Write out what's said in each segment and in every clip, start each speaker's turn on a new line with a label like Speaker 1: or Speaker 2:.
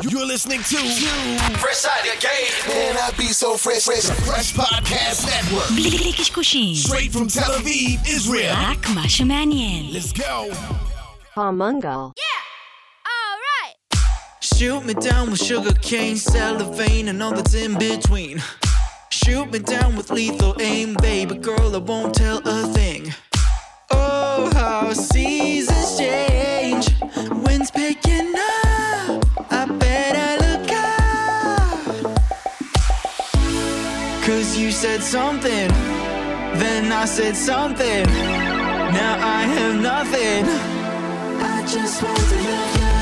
Speaker 1: You're listening to
Speaker 2: Fresh out the gate.
Speaker 1: Man, I be so fresh, fresh, fresh podcast network.
Speaker 3: בלי קשקושים,
Speaker 1: Straight from Tel Aviv, Israel.
Speaker 3: רק מה שמעניין.
Speaker 1: Let's go.
Speaker 4: Palmungal.
Speaker 5: Shoot me down with sugar cane, cellophane, and all that's in between. Shoot me down with lethal aim, baby girl, I won't tell a thing. Oh, how seasons change. Cause you said something, then I said something. Now I have nothing. I just want to love you.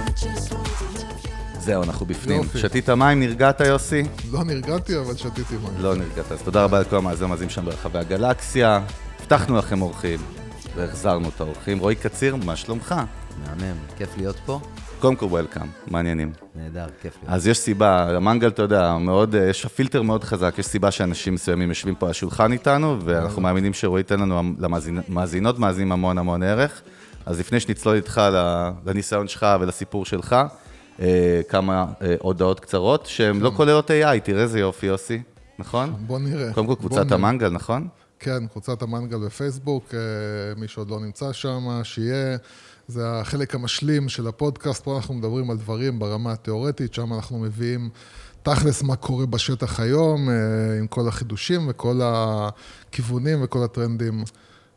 Speaker 5: I just want to love you.
Speaker 6: זהו, אנחנו בפנים.
Speaker 7: יופי.
Speaker 6: שתית מים, נרגעת יוסי?
Speaker 7: לא נרגעתי, אבל שתיתי מים.
Speaker 6: לא נרגעת. אז תודה רבה לכל המאזינים המאזינים שם ברחבי הגלקסיה. הבטחנו לכם אורחים, והחזרנו את האורחים. רועי קציר, מה שלומך?
Speaker 8: מהמם, כיף להיות פה.
Speaker 6: קודם כל וולקאם, מעניינים.
Speaker 8: נהדר, כיף להיות.
Speaker 6: אז יש סיבה, המנגל, אתה יודע, מאוד, אה, יש פילטר מאוד חזק, יש סיבה שאנשים מסוימים יושבים פה על השולחן איתנו, ואנחנו מאמינים שרועי ייתן לנו, למאזינות, מאזינים המון המון ערך. אז לפני שנצלול איתך לניסיון שלך ולסיפור שלך, אה, כמה אה, הודעות קצרות, שהן לא כוללות AI, תראה איזה יופי, יוסי, נכון?
Speaker 7: בוא נראה.
Speaker 6: קודם כל קבוצת. המנגל, נכון?
Speaker 7: כן, קבוצת המנגל בפייסבוק, מי שעוד לא נמצא שם, שיהיה. זה החלק המשלים של הפודקאסט, פה אנחנו מדברים על דברים ברמה התיאורטית, שם אנחנו מביאים תכלס מה קורה בשטח היום, אה, עם כל החידושים וכל הכיוונים וכל הטרנדים,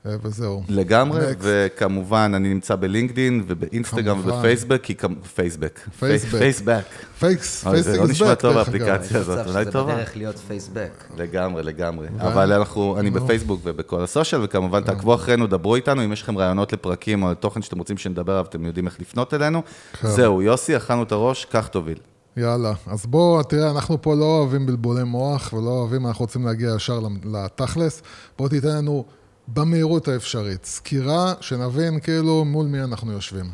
Speaker 7: וזהו.
Speaker 6: לגמרי,
Speaker 7: Next.
Speaker 6: וכמובן, אני נמצא בלינקדין ובאינסטגרם
Speaker 7: כמובן.
Speaker 6: ובפייסבוק, כי כמ- פייסבק.
Speaker 7: פייסבק.
Speaker 6: פייסבק.
Speaker 7: פייקס,
Speaker 6: אוי, זה לא
Speaker 7: פייסבק
Speaker 6: נשמע טוב. האפליקציה הזאת, אולי טובה.
Speaker 8: בדרך להיות פייסבק.
Speaker 6: לגמרי, לגמרי. אבל אנחנו, אני בפייסבוק ובכל הסושיאל, וכמובן תעקבו אחרינו, דברו איתנו, אם יש לכם רעיונות לפרקים או לתוכן שאתם רוצים שנדבר עליו, אתם יודעים איך לפנות אלינו. זהו, יוסי, אכלנו את הראש, קח תוביל.
Speaker 7: יאללה, אז בוא, תראה, אנחנו פה לא אוהבים בלבולי מוח ולא אוהבים, אנחנו רוצים להגיע ישר לתכלס. בוא תיתן לנו במהירות האפשרית סקירה, שנבין כאילו מול מי אנחנו יושבים.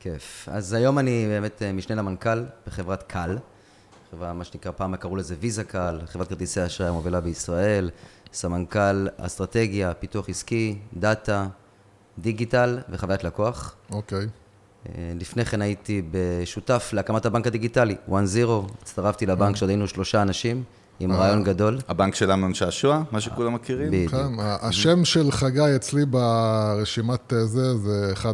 Speaker 8: כיף. אז היום אני באמת אה, משנה למנכ"ל בחברת קל. חברה, מה שנקרא, פעם קראו לזה ויזה קל, חברת כרטיסי אשראי המובילה בישראל. סמנכ"ל אסטרטגיה, פיתוח עסקי, דאטה, דיגיטל וחוויית לקוח.
Speaker 7: אוקיי.
Speaker 8: אה, לפני כן הייתי שותף להקמת הבנק הדיגיטלי, 1-0, הצטרפתי לבנק כשעוד היינו שלושה אנשים, עם רעיון גדול.
Speaker 6: הבנק של אמנון שעשוע, מה שכולם מכירים?
Speaker 8: בדיוק.
Speaker 7: כן, השם של חגי אצלי ברשימת אה, זה, זה 1-0.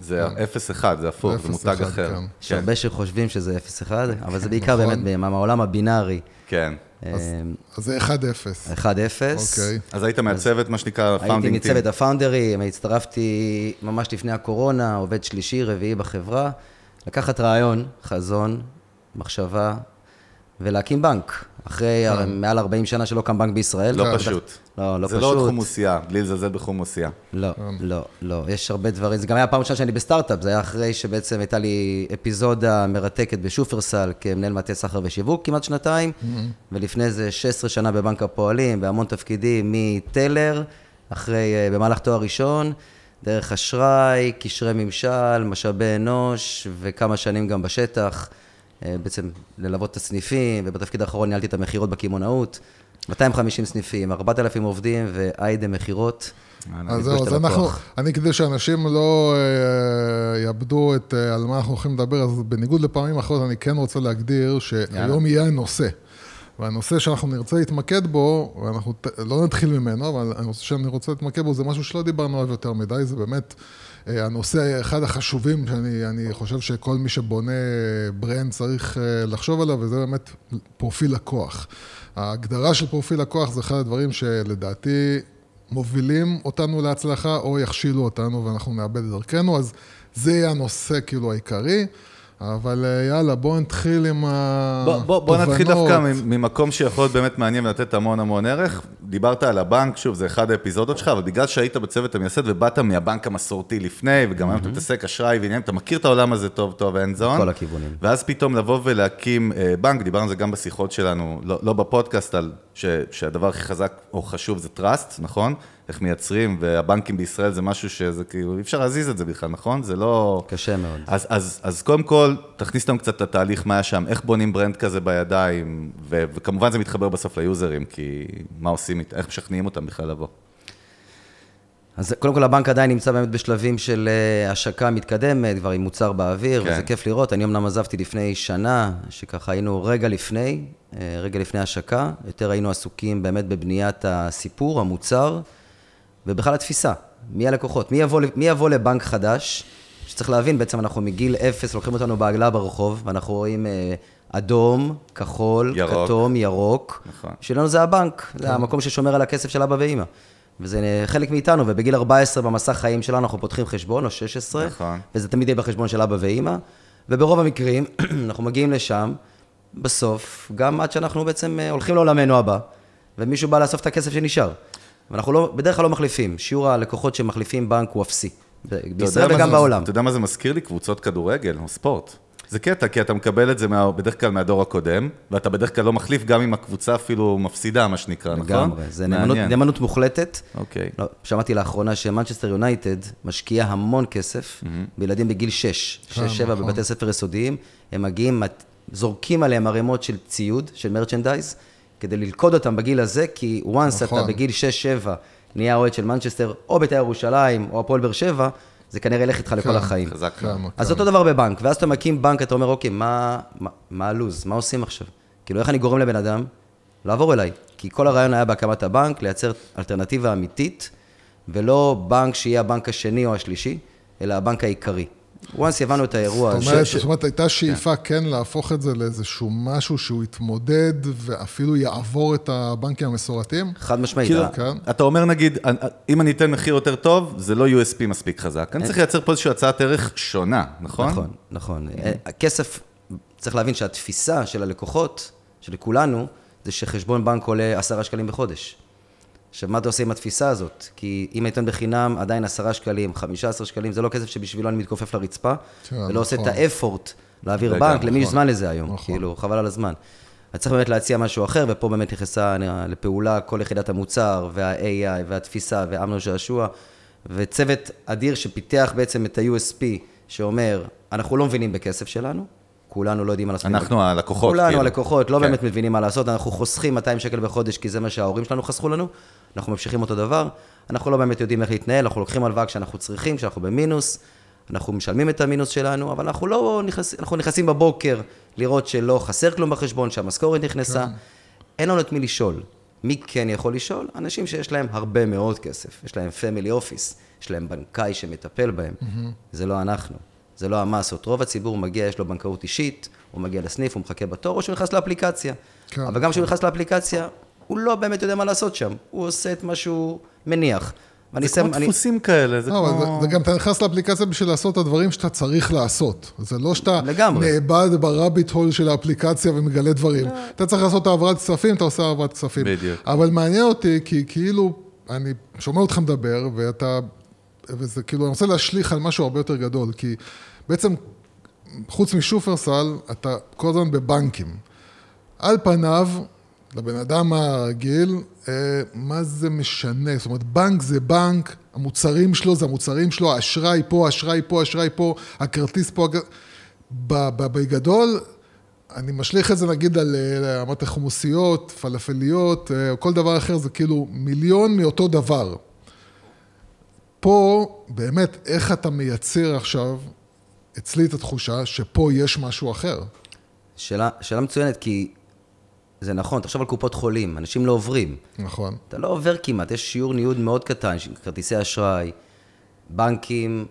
Speaker 6: זה 0-1, זה הפוך, זה
Speaker 7: 0-1,
Speaker 6: מותג אחר.
Speaker 7: כן.
Speaker 8: יש הרבה שחושבים שזה 0-1, אבל זה בעיקר
Speaker 7: נכון.
Speaker 8: באמת מהעולם הבינארי.
Speaker 6: כן.
Speaker 8: אה,
Speaker 7: אז זה 1-0.
Speaker 8: 1-0.
Speaker 7: אוקיי.
Speaker 6: אז היית מהצוות, מה שנקרא,
Speaker 8: הייתי
Speaker 6: founding team.
Speaker 8: מצוות ה founder ים, הצטרפתי ממש לפני הקורונה, עובד שלישי, רביעי בחברה, לקחת רעיון, חזון, מחשבה, ולהקים בנק. אחרי הר- מעל 40 שנה שלא קם בנק בישראל.
Speaker 6: לא
Speaker 8: בטח-
Speaker 6: פשוט.
Speaker 8: לא, לא
Speaker 6: זה
Speaker 8: פשוט.
Speaker 6: לא עוד חומוסייה, בלי לזלזל בחומוסייה.
Speaker 8: לא, לא, לא. יש הרבה דברים. זה גם היה פעם ראשונה שאני בסטארט-אפ, זה היה אחרי שבעצם הייתה לי אפיזודה מרתקת בשופרסל כמנהל מטה סחר ושיווק כמעט שנתיים, ולפני זה 16 שנה בבנק הפועלים, בהמון תפקידים, מטלר, אחרי, אה, במהלך תואר ראשון, דרך אשראי, קשרי ממשל, משאבי אנוש, וכמה שנים גם בשטח, בעצם ללוות את הסניפים, ובתפקיד האחרון ניהלתי את המכירות בקמעונאות. 250 סניפים, 4,000 עובדים ואיידה מכירות.
Speaker 7: אז זהו, אז אנחנו. אני כדי שאנשים לא אה, יאבדו את אה, על מה אנחנו הולכים לדבר, אז בניגוד לפעמים אחרות, אני כן רוצה להגדיר שהיום יהיה הנושא. והנושא שאנחנו נרצה להתמקד בו, ואנחנו לא נתחיל ממנו, אבל הנושא שאני רוצה להתמקד בו זה משהו שלא דיברנו עליו יותר מדי, זה באמת אה, הנושא, אחד החשובים שאני אני חושב שכל מי שבונה brand צריך אה, לחשוב עליו, וזה באמת פרופיל לקוח. ההגדרה של פרופיל לקוח זה אחד הדברים שלדעתי מובילים אותנו להצלחה או יכשילו אותנו ואנחנו נאבד את דרכנו, אז זה יהיה הנושא כאילו העיקרי. אבל אה, יאללה, בואו נתחיל עם
Speaker 6: בוא, בוא, בוא נתחיל
Speaker 7: התובנות.
Speaker 6: דווקא ממ- ממקום שיכול להיות באמת מעניין ולתת המון המון ערך. דיברת על הבנק, שוב, זה אחד האפיזודות שלך, אבל בגלל שהיית בצוות המייסד ובאת מהבנק המסורתי לפני, וגם היום אתה מתעסק אשראי ועניינים, אתה מכיר את העולם הזה טוב טוב, אין זון.
Speaker 8: כל הכיוונים.
Speaker 6: ואז פתאום לבוא ולהקים אה, בנק, דיברנו על זה גם בשיחות שלנו, לא, לא בפודקאסט, על ש, שהדבר הכי חזק או חשוב זה trust, נכון? איך מייצרים, והבנקים בישראל זה משהו שזה כאילו, אי אפשר להזיז את זה בכלל, נכון? זה לא...
Speaker 8: קשה מאוד.
Speaker 6: אז, אז, אז קודם כל, תכניס אותנו קצת לתהליך, מה היה שם, איך בונים ברנד כזה בידיים, ו, וכמובן זה מתחבר בסוף ליוזרים, כי מה עושים, איך משכנעים אותם בכלל לבוא.
Speaker 8: אז קודם כל הבנק עדיין נמצא באמת בשלבים של אה, השקה מתקדמת, כבר עם מוצר באוויר,
Speaker 6: כן.
Speaker 8: וזה כיף לראות. אני אמנם עזבתי לפני שנה, שככה היינו רגע לפני, אה, רגע לפני השקה, יותר היינו עסוקים באמת בבניית הסיפור, המוצר, ובכלל התפיסה. מי הלקוחות? מי יבוא, מי יבוא לבנק חדש? שצריך להבין, בעצם אנחנו מגיל אפס, לוקחים אותנו בעגלה ברחוב, ואנחנו רואים אה, אדום, כחול,
Speaker 6: ירוק.
Speaker 8: כתום, ירוק.
Speaker 6: נכון.
Speaker 8: שלנו זה הבנק, זה המקום ששומר על הכסף של אבא ואימא. וזה חלק מאיתנו, ובגיל 14 במסע חיים שלנו אנחנו פותחים חשבון, או 16,
Speaker 6: נכון.
Speaker 8: וזה תמיד יהיה בחשבון של אבא ואימא, וברוב המקרים אנחנו מגיעים לשם, בסוף, גם עד שאנחנו בעצם אה, הולכים לעולמנו הבא, ומישהו בא לאסוף את הכסף שנשאר. ואנחנו לא, בדרך כלל לא מחליפים, שיעור הלקוחות שמחליפים בנק הוא אפסי. בישראל וגם
Speaker 6: זה-
Speaker 8: בעולם.
Speaker 6: אתה יודע מה זה מזכיר לי? קבוצות כדורגל או ספורט. זה קטע, כי אתה מקבל את זה מה, בדרך כלל מהדור הקודם, ואתה בדרך כלל לא מחליף גם אם הקבוצה אפילו מפסידה, מה שנקרא, נכון?
Speaker 8: לגמרי, זה נאמנות. נאמנות מוחלטת.
Speaker 6: אוקיי.
Speaker 8: לא, שמעתי לאחרונה שמנצ'סטר יונייטד משקיעה המון כסף בילדים בגיל 6, 6-7
Speaker 7: נכון.
Speaker 8: בבתי ספר יסודיים, הם מגיעים, זורקים עליהם ערימות של ציוד, של מרצ'נדייז, כדי ללכוד אותם בגיל הזה, כי once
Speaker 7: נכון.
Speaker 8: אתה בגיל 6-7 נהיה אוהד של מנצ'סטר, או בית"ר ירושלים, או הפועל באר שבע, זה כנראה ילך איתך לכל
Speaker 7: כן,
Speaker 8: החיים.
Speaker 6: חזק
Speaker 7: כן.
Speaker 8: אז
Speaker 7: כן.
Speaker 8: אותו דבר בבנק, ואז אתה מקים בנק, אתה אומר, אוקיי, מה, מה, מה הלו"ז? מה עושים עכשיו? כאילו, איך אני גורם לבן אדם לעבור אליי? כי כל הרעיון היה בהקמת הבנק, לייצר אלטרנטיבה אמיתית, ולא בנק שיהיה הבנק השני או השלישי, אלא הבנק העיקרי. Once הבנו את האירוע
Speaker 7: זאת אומרת,
Speaker 8: ש-
Speaker 7: זאת אומרת, הייתה שאיפה כן להפוך את זה לאיזשהו משהו שהוא יתמודד ואפילו יעבור את הבנקים המסורתיים?
Speaker 8: חד משמעית,
Speaker 6: כאילו,
Speaker 7: כן.
Speaker 6: אתה אומר נגיד, אם אני אתן מחיר יותר טוב, זה לא USP מספיק חזק. אני צריך לייצר פה איזושהי הצעת ערך שונה, נכון?
Speaker 8: נכון, נכון. אה, הכסף, צריך להבין שהתפיסה של הלקוחות, של כולנו, זה שחשבון בנק עולה עשרה שקלים בחודש. עכשיו, מה אתה עושה עם התפיסה הזאת? כי אם אתן בחינם, עדיין עשרה שקלים, חמישה עשר שקלים, זה לא כסף שבשבילו אני מתכופף לרצפה,
Speaker 7: כן,
Speaker 8: ולא עושה את
Speaker 7: נכון.
Speaker 8: האפורט להעביר בנק, למי יש
Speaker 7: נכון.
Speaker 8: זמן לזה היום?
Speaker 7: נכון.
Speaker 8: כאילו, חבל על הזמן. אז צריך באמת להציע משהו אחר, ופה באמת נכנסה לפעולה כל יחידת המוצר, וה-AI, והתפיסה, ואמנון שעשוע, וצוות אדיר שפיתח בעצם את ה-USP, שאומר, אנחנו לא מבינים בכסף שלנו, כולנו לא יודעים מה לעשות.
Speaker 6: אנחנו הלקוחות,
Speaker 8: כולנו
Speaker 6: כאילו.
Speaker 8: הלקוחות, לא
Speaker 6: כן.
Speaker 8: באמת מבינים מה לעשות, אנחנו חוסכים 200 שקל בחודש כי זה מה שההורים שלנו חסכו לנו, אנחנו ממשיכים אותו דבר, אנחנו לא באמת יודעים איך להתנהל, אנחנו לוקחים הלוואה כשאנחנו צריכים, כשאנחנו במינוס, אנחנו משלמים את המינוס שלנו, אבל אנחנו לא נכנסים, אנחנו נכנסים בבוקר לראות שלא חסר כלום בחשבון, שהמשכורת נכנסה, אין לנו את מי לשאול. מי כן יכול לשאול? אנשים שיש להם הרבה מאוד כסף, יש להם פמילי אופיס, יש להם בנקאי שמטפל בהם, זה לא אנחנו. זה לא המסות. רוב הציבור מגיע, יש לו בנקאות אישית, הוא מגיע לסניף, הוא מחכה בתור, או שהוא נכנס לאפליקציה.
Speaker 7: כן.
Speaker 8: אבל גם כשהוא נכנס לאפליקציה, הוא לא באמת יודע מה לעשות שם. הוא עושה את מה שהוא מניח. ואני
Speaker 6: זה כמו
Speaker 8: שם- אני-
Speaker 6: דפוסים כאלה, זה
Speaker 7: לא,
Speaker 6: כמו...
Speaker 7: זה, זה גם אתה נכנס לאפליקציה בשביל לעשות את הדברים שאתה צריך לעשות. זה לא שאתה
Speaker 8: לגמרי.
Speaker 7: נאבד ברביט הול של האפליקציה ומגלה דברים. אתה צריך לעשות העברת כספים, אתה עושה העברת כספים.
Speaker 6: בדיוק.
Speaker 7: אבל מעניין אותי, כי כאילו, אני שומע אותך מדבר, ואתה, וזה כאילו, אני רוצה להשליך על משהו הרבה יותר גדול, כי בעצם, חוץ משופרסל, אתה כל הזמן בבנקים. על פניו, לבן אדם הרגיל, אה, מה זה משנה? זאת אומרת, בנק זה בנק, המוצרים שלו זה המוצרים שלו, האשראי פה, האשראי פה, האשראי פה, הכרטיס פה, בגדול, אני משליך את זה נגיד על אה, אמרת חומוסיות, פלאפליות, אה, או כל דבר אחר, זה כאילו מיליון מאותו דבר. פה, באמת, איך אתה מייצר עכשיו, אצלי את התחושה שפה יש משהו אחר.
Speaker 8: שאלה, שאלה מצוינת, כי זה נכון, תחשוב על קופות חולים, אנשים לא עוברים.
Speaker 7: נכון.
Speaker 8: אתה לא עובר כמעט, יש שיעור ניוד מאוד קטן כרטיסי אשראי, בנקים,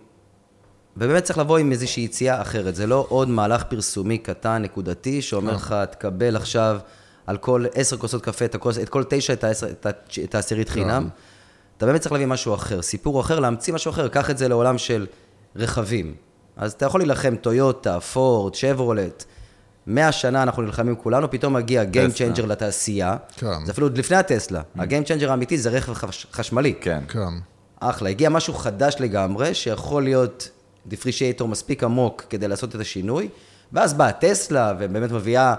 Speaker 8: ובאמת צריך לבוא עם איזושהי יציאה אחרת. זה לא עוד מהלך פרסומי קטן, נקודתי, שאומר לך, תקבל עכשיו על כל עשר כוסות קפה, את, הכוס, את כל תשע, את, העשר, את, ה- את העשירית חינם. אתה באמת צריך להביא משהו אחר, סיפור אחר, להמציא משהו אחר. קח את זה לעולם של רכבים. אז אתה יכול להילחם טויוטה, פורד, שברולט. מאה שנה אנחנו נלחמים כולנו, פתאום מגיע Game
Speaker 6: טסלה.
Speaker 8: Changer לתעשייה.
Speaker 7: כן.
Speaker 8: זה אפילו עוד לפני הטסלה. ה-Game Changer האמיתי זה רכב חש- חשמלי.
Speaker 6: כן.
Speaker 7: כן.
Speaker 8: אחלה, הגיע משהו חדש לגמרי, שיכול להיות דיפרישייטור מספיק עמוק כדי לעשות את השינוי, ואז באה טסלה, ובאמת מביאה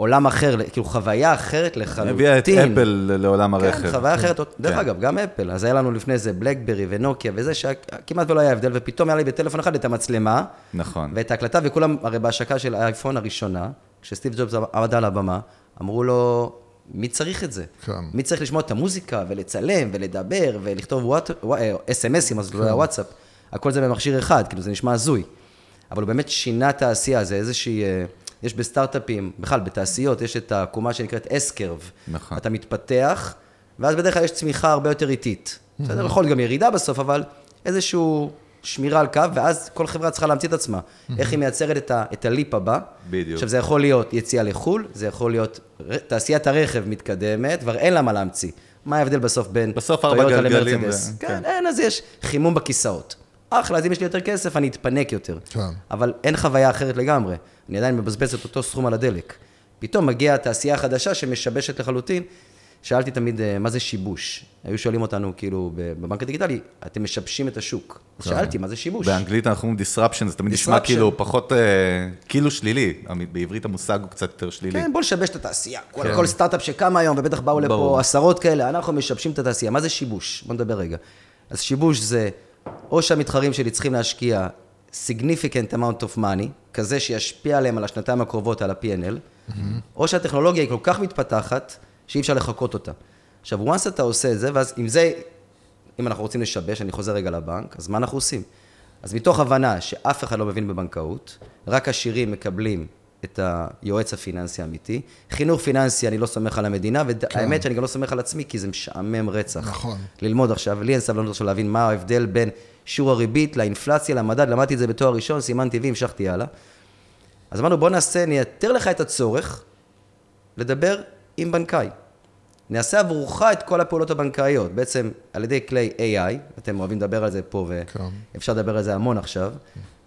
Speaker 8: עולם אחר, כאילו חוויה אחרת לחלוטין.
Speaker 6: הביאה את אפל לעולם הרכב.
Speaker 8: כן, חוויה אחרת. דרך
Speaker 6: כן.
Speaker 8: אגב, גם אפל. אז היה לנו לפני זה בלקברי ונוקיה וזה, שכמעט ולא היה הבדל, ופתאום היה לי בטלפון אחד את המצלמה,
Speaker 6: נכון.
Speaker 8: ואת ההקלטה, וכולם, הרי בהשקה של האייפון הראשונה, כשסטיב ג'ובס עמד על הבמה, אמרו לו, מי צריך את זה?
Speaker 7: כן.
Speaker 8: מי צריך לשמוע את המוזיקה ולצלם ולדבר ולכתוב וואט- ווא- אה, אס.אם.אסים, אז לא היה וואטסאפ. הכל זה במכשיר אחד, כאילו זה נשמע הזוי. אבל הוא באמת שינה את העשייה, זה איזושהי... יש בסטארט-אפים, בכלל בתעשיות, יש את העקומה שנקראת אס-קרב.
Speaker 6: נכון.
Speaker 8: אתה מתפתח, ואז בדרך כלל יש צמיחה הרבה יותר איטית. בסדר, יכול להיות גם ירידה בסוף, אבל איזשהו שמירה על קו, ואז כל חברה צריכה להמציא את עצמה. איך היא מייצרת את, ה, את הליפ הבא.
Speaker 6: בדיוק.
Speaker 8: עכשיו, זה יכול להיות יציאה לחו"ל, זה יכול להיות... תעשיית הרכב מתקדמת, כבר אין לה מה להמציא. מה ההבדל בסוף בין
Speaker 6: בסוף ארבע גלגלים? ו-
Speaker 8: כן,
Speaker 6: כן.
Speaker 8: אין, אז יש חימום בכיסאות. אחלה, אז אם יש לי יותר כסף, אני אתפנק יותר.
Speaker 7: כן.
Speaker 8: אבל אין חוויה אחרת לגמרי. אני עדיין מבזבז את אותו סכום על הדלק. פתאום מגיעה התעשייה החדשה שמשבשת לחלוטין. שאלתי תמיד, אה, מה זה שיבוש? היו שואלים אותנו, כאילו, בבנק הדיגיטלי, אתם משבשים את השוק. אז שאלתי, מה זה שיבוש?
Speaker 6: באנגלית אנחנו אומרים disruption, זה תמיד נשמע
Speaker 8: Disruption.
Speaker 6: כאילו פחות, אה, כאילו שלילי. בעברית המושג הוא קצת יותר שלילי.
Speaker 8: כן, בוא נשבש את התעשייה. כל, כל סטארט-אפ שקם היום, ובטח באו לפה
Speaker 6: ברור.
Speaker 8: עשרות כאלה, אנחנו משבשים את התעשייה. מה זה שיבוש? בוא נדבר רגע. אז שיבוש זה, או שהמתחרים שלי צריכים להשקיע significant amount of money, כזה שישפיע עליהם על השנתיים הקרובות, על ה-P&L, או שהטכנולוגיה היא כל כך מתפתחת, שאי אפשר לחקות אותה. עכשיו, once אתה עושה את זה, ואז עם זה, אם אנחנו רוצים לשבש, אני חוזר רגע לבנק, אז מה אנחנו עושים? אז מתוך הבנה שאף אחד לא מבין בבנקאות, רק עשירים מקבלים את היועץ הפיננסי האמיתי. חינוך פיננסי, אני לא סומך על המדינה, והאמת שאני גם לא סומך על עצמי, כי זה משעמם רצח.
Speaker 7: נכון.
Speaker 8: ללמוד עכשיו, לי אין סבלנות עכשיו להבין מה ההבדל בין שיעור הריבית לאינפלציה, למדד, למדתי את זה בתואר ראשון, סימן טבעי, המשכתי הלאה. אז אמרנו, בוא נעשה, נייתר לך את הצורך לדבר עם בנקאי. נעשה עבורך את כל הפעולות הבנקאיות, בעצם על ידי כלי AI, אתם אוהבים לדבר על זה פה,
Speaker 7: כן.
Speaker 8: ואפשר לדבר על זה המון עכשיו,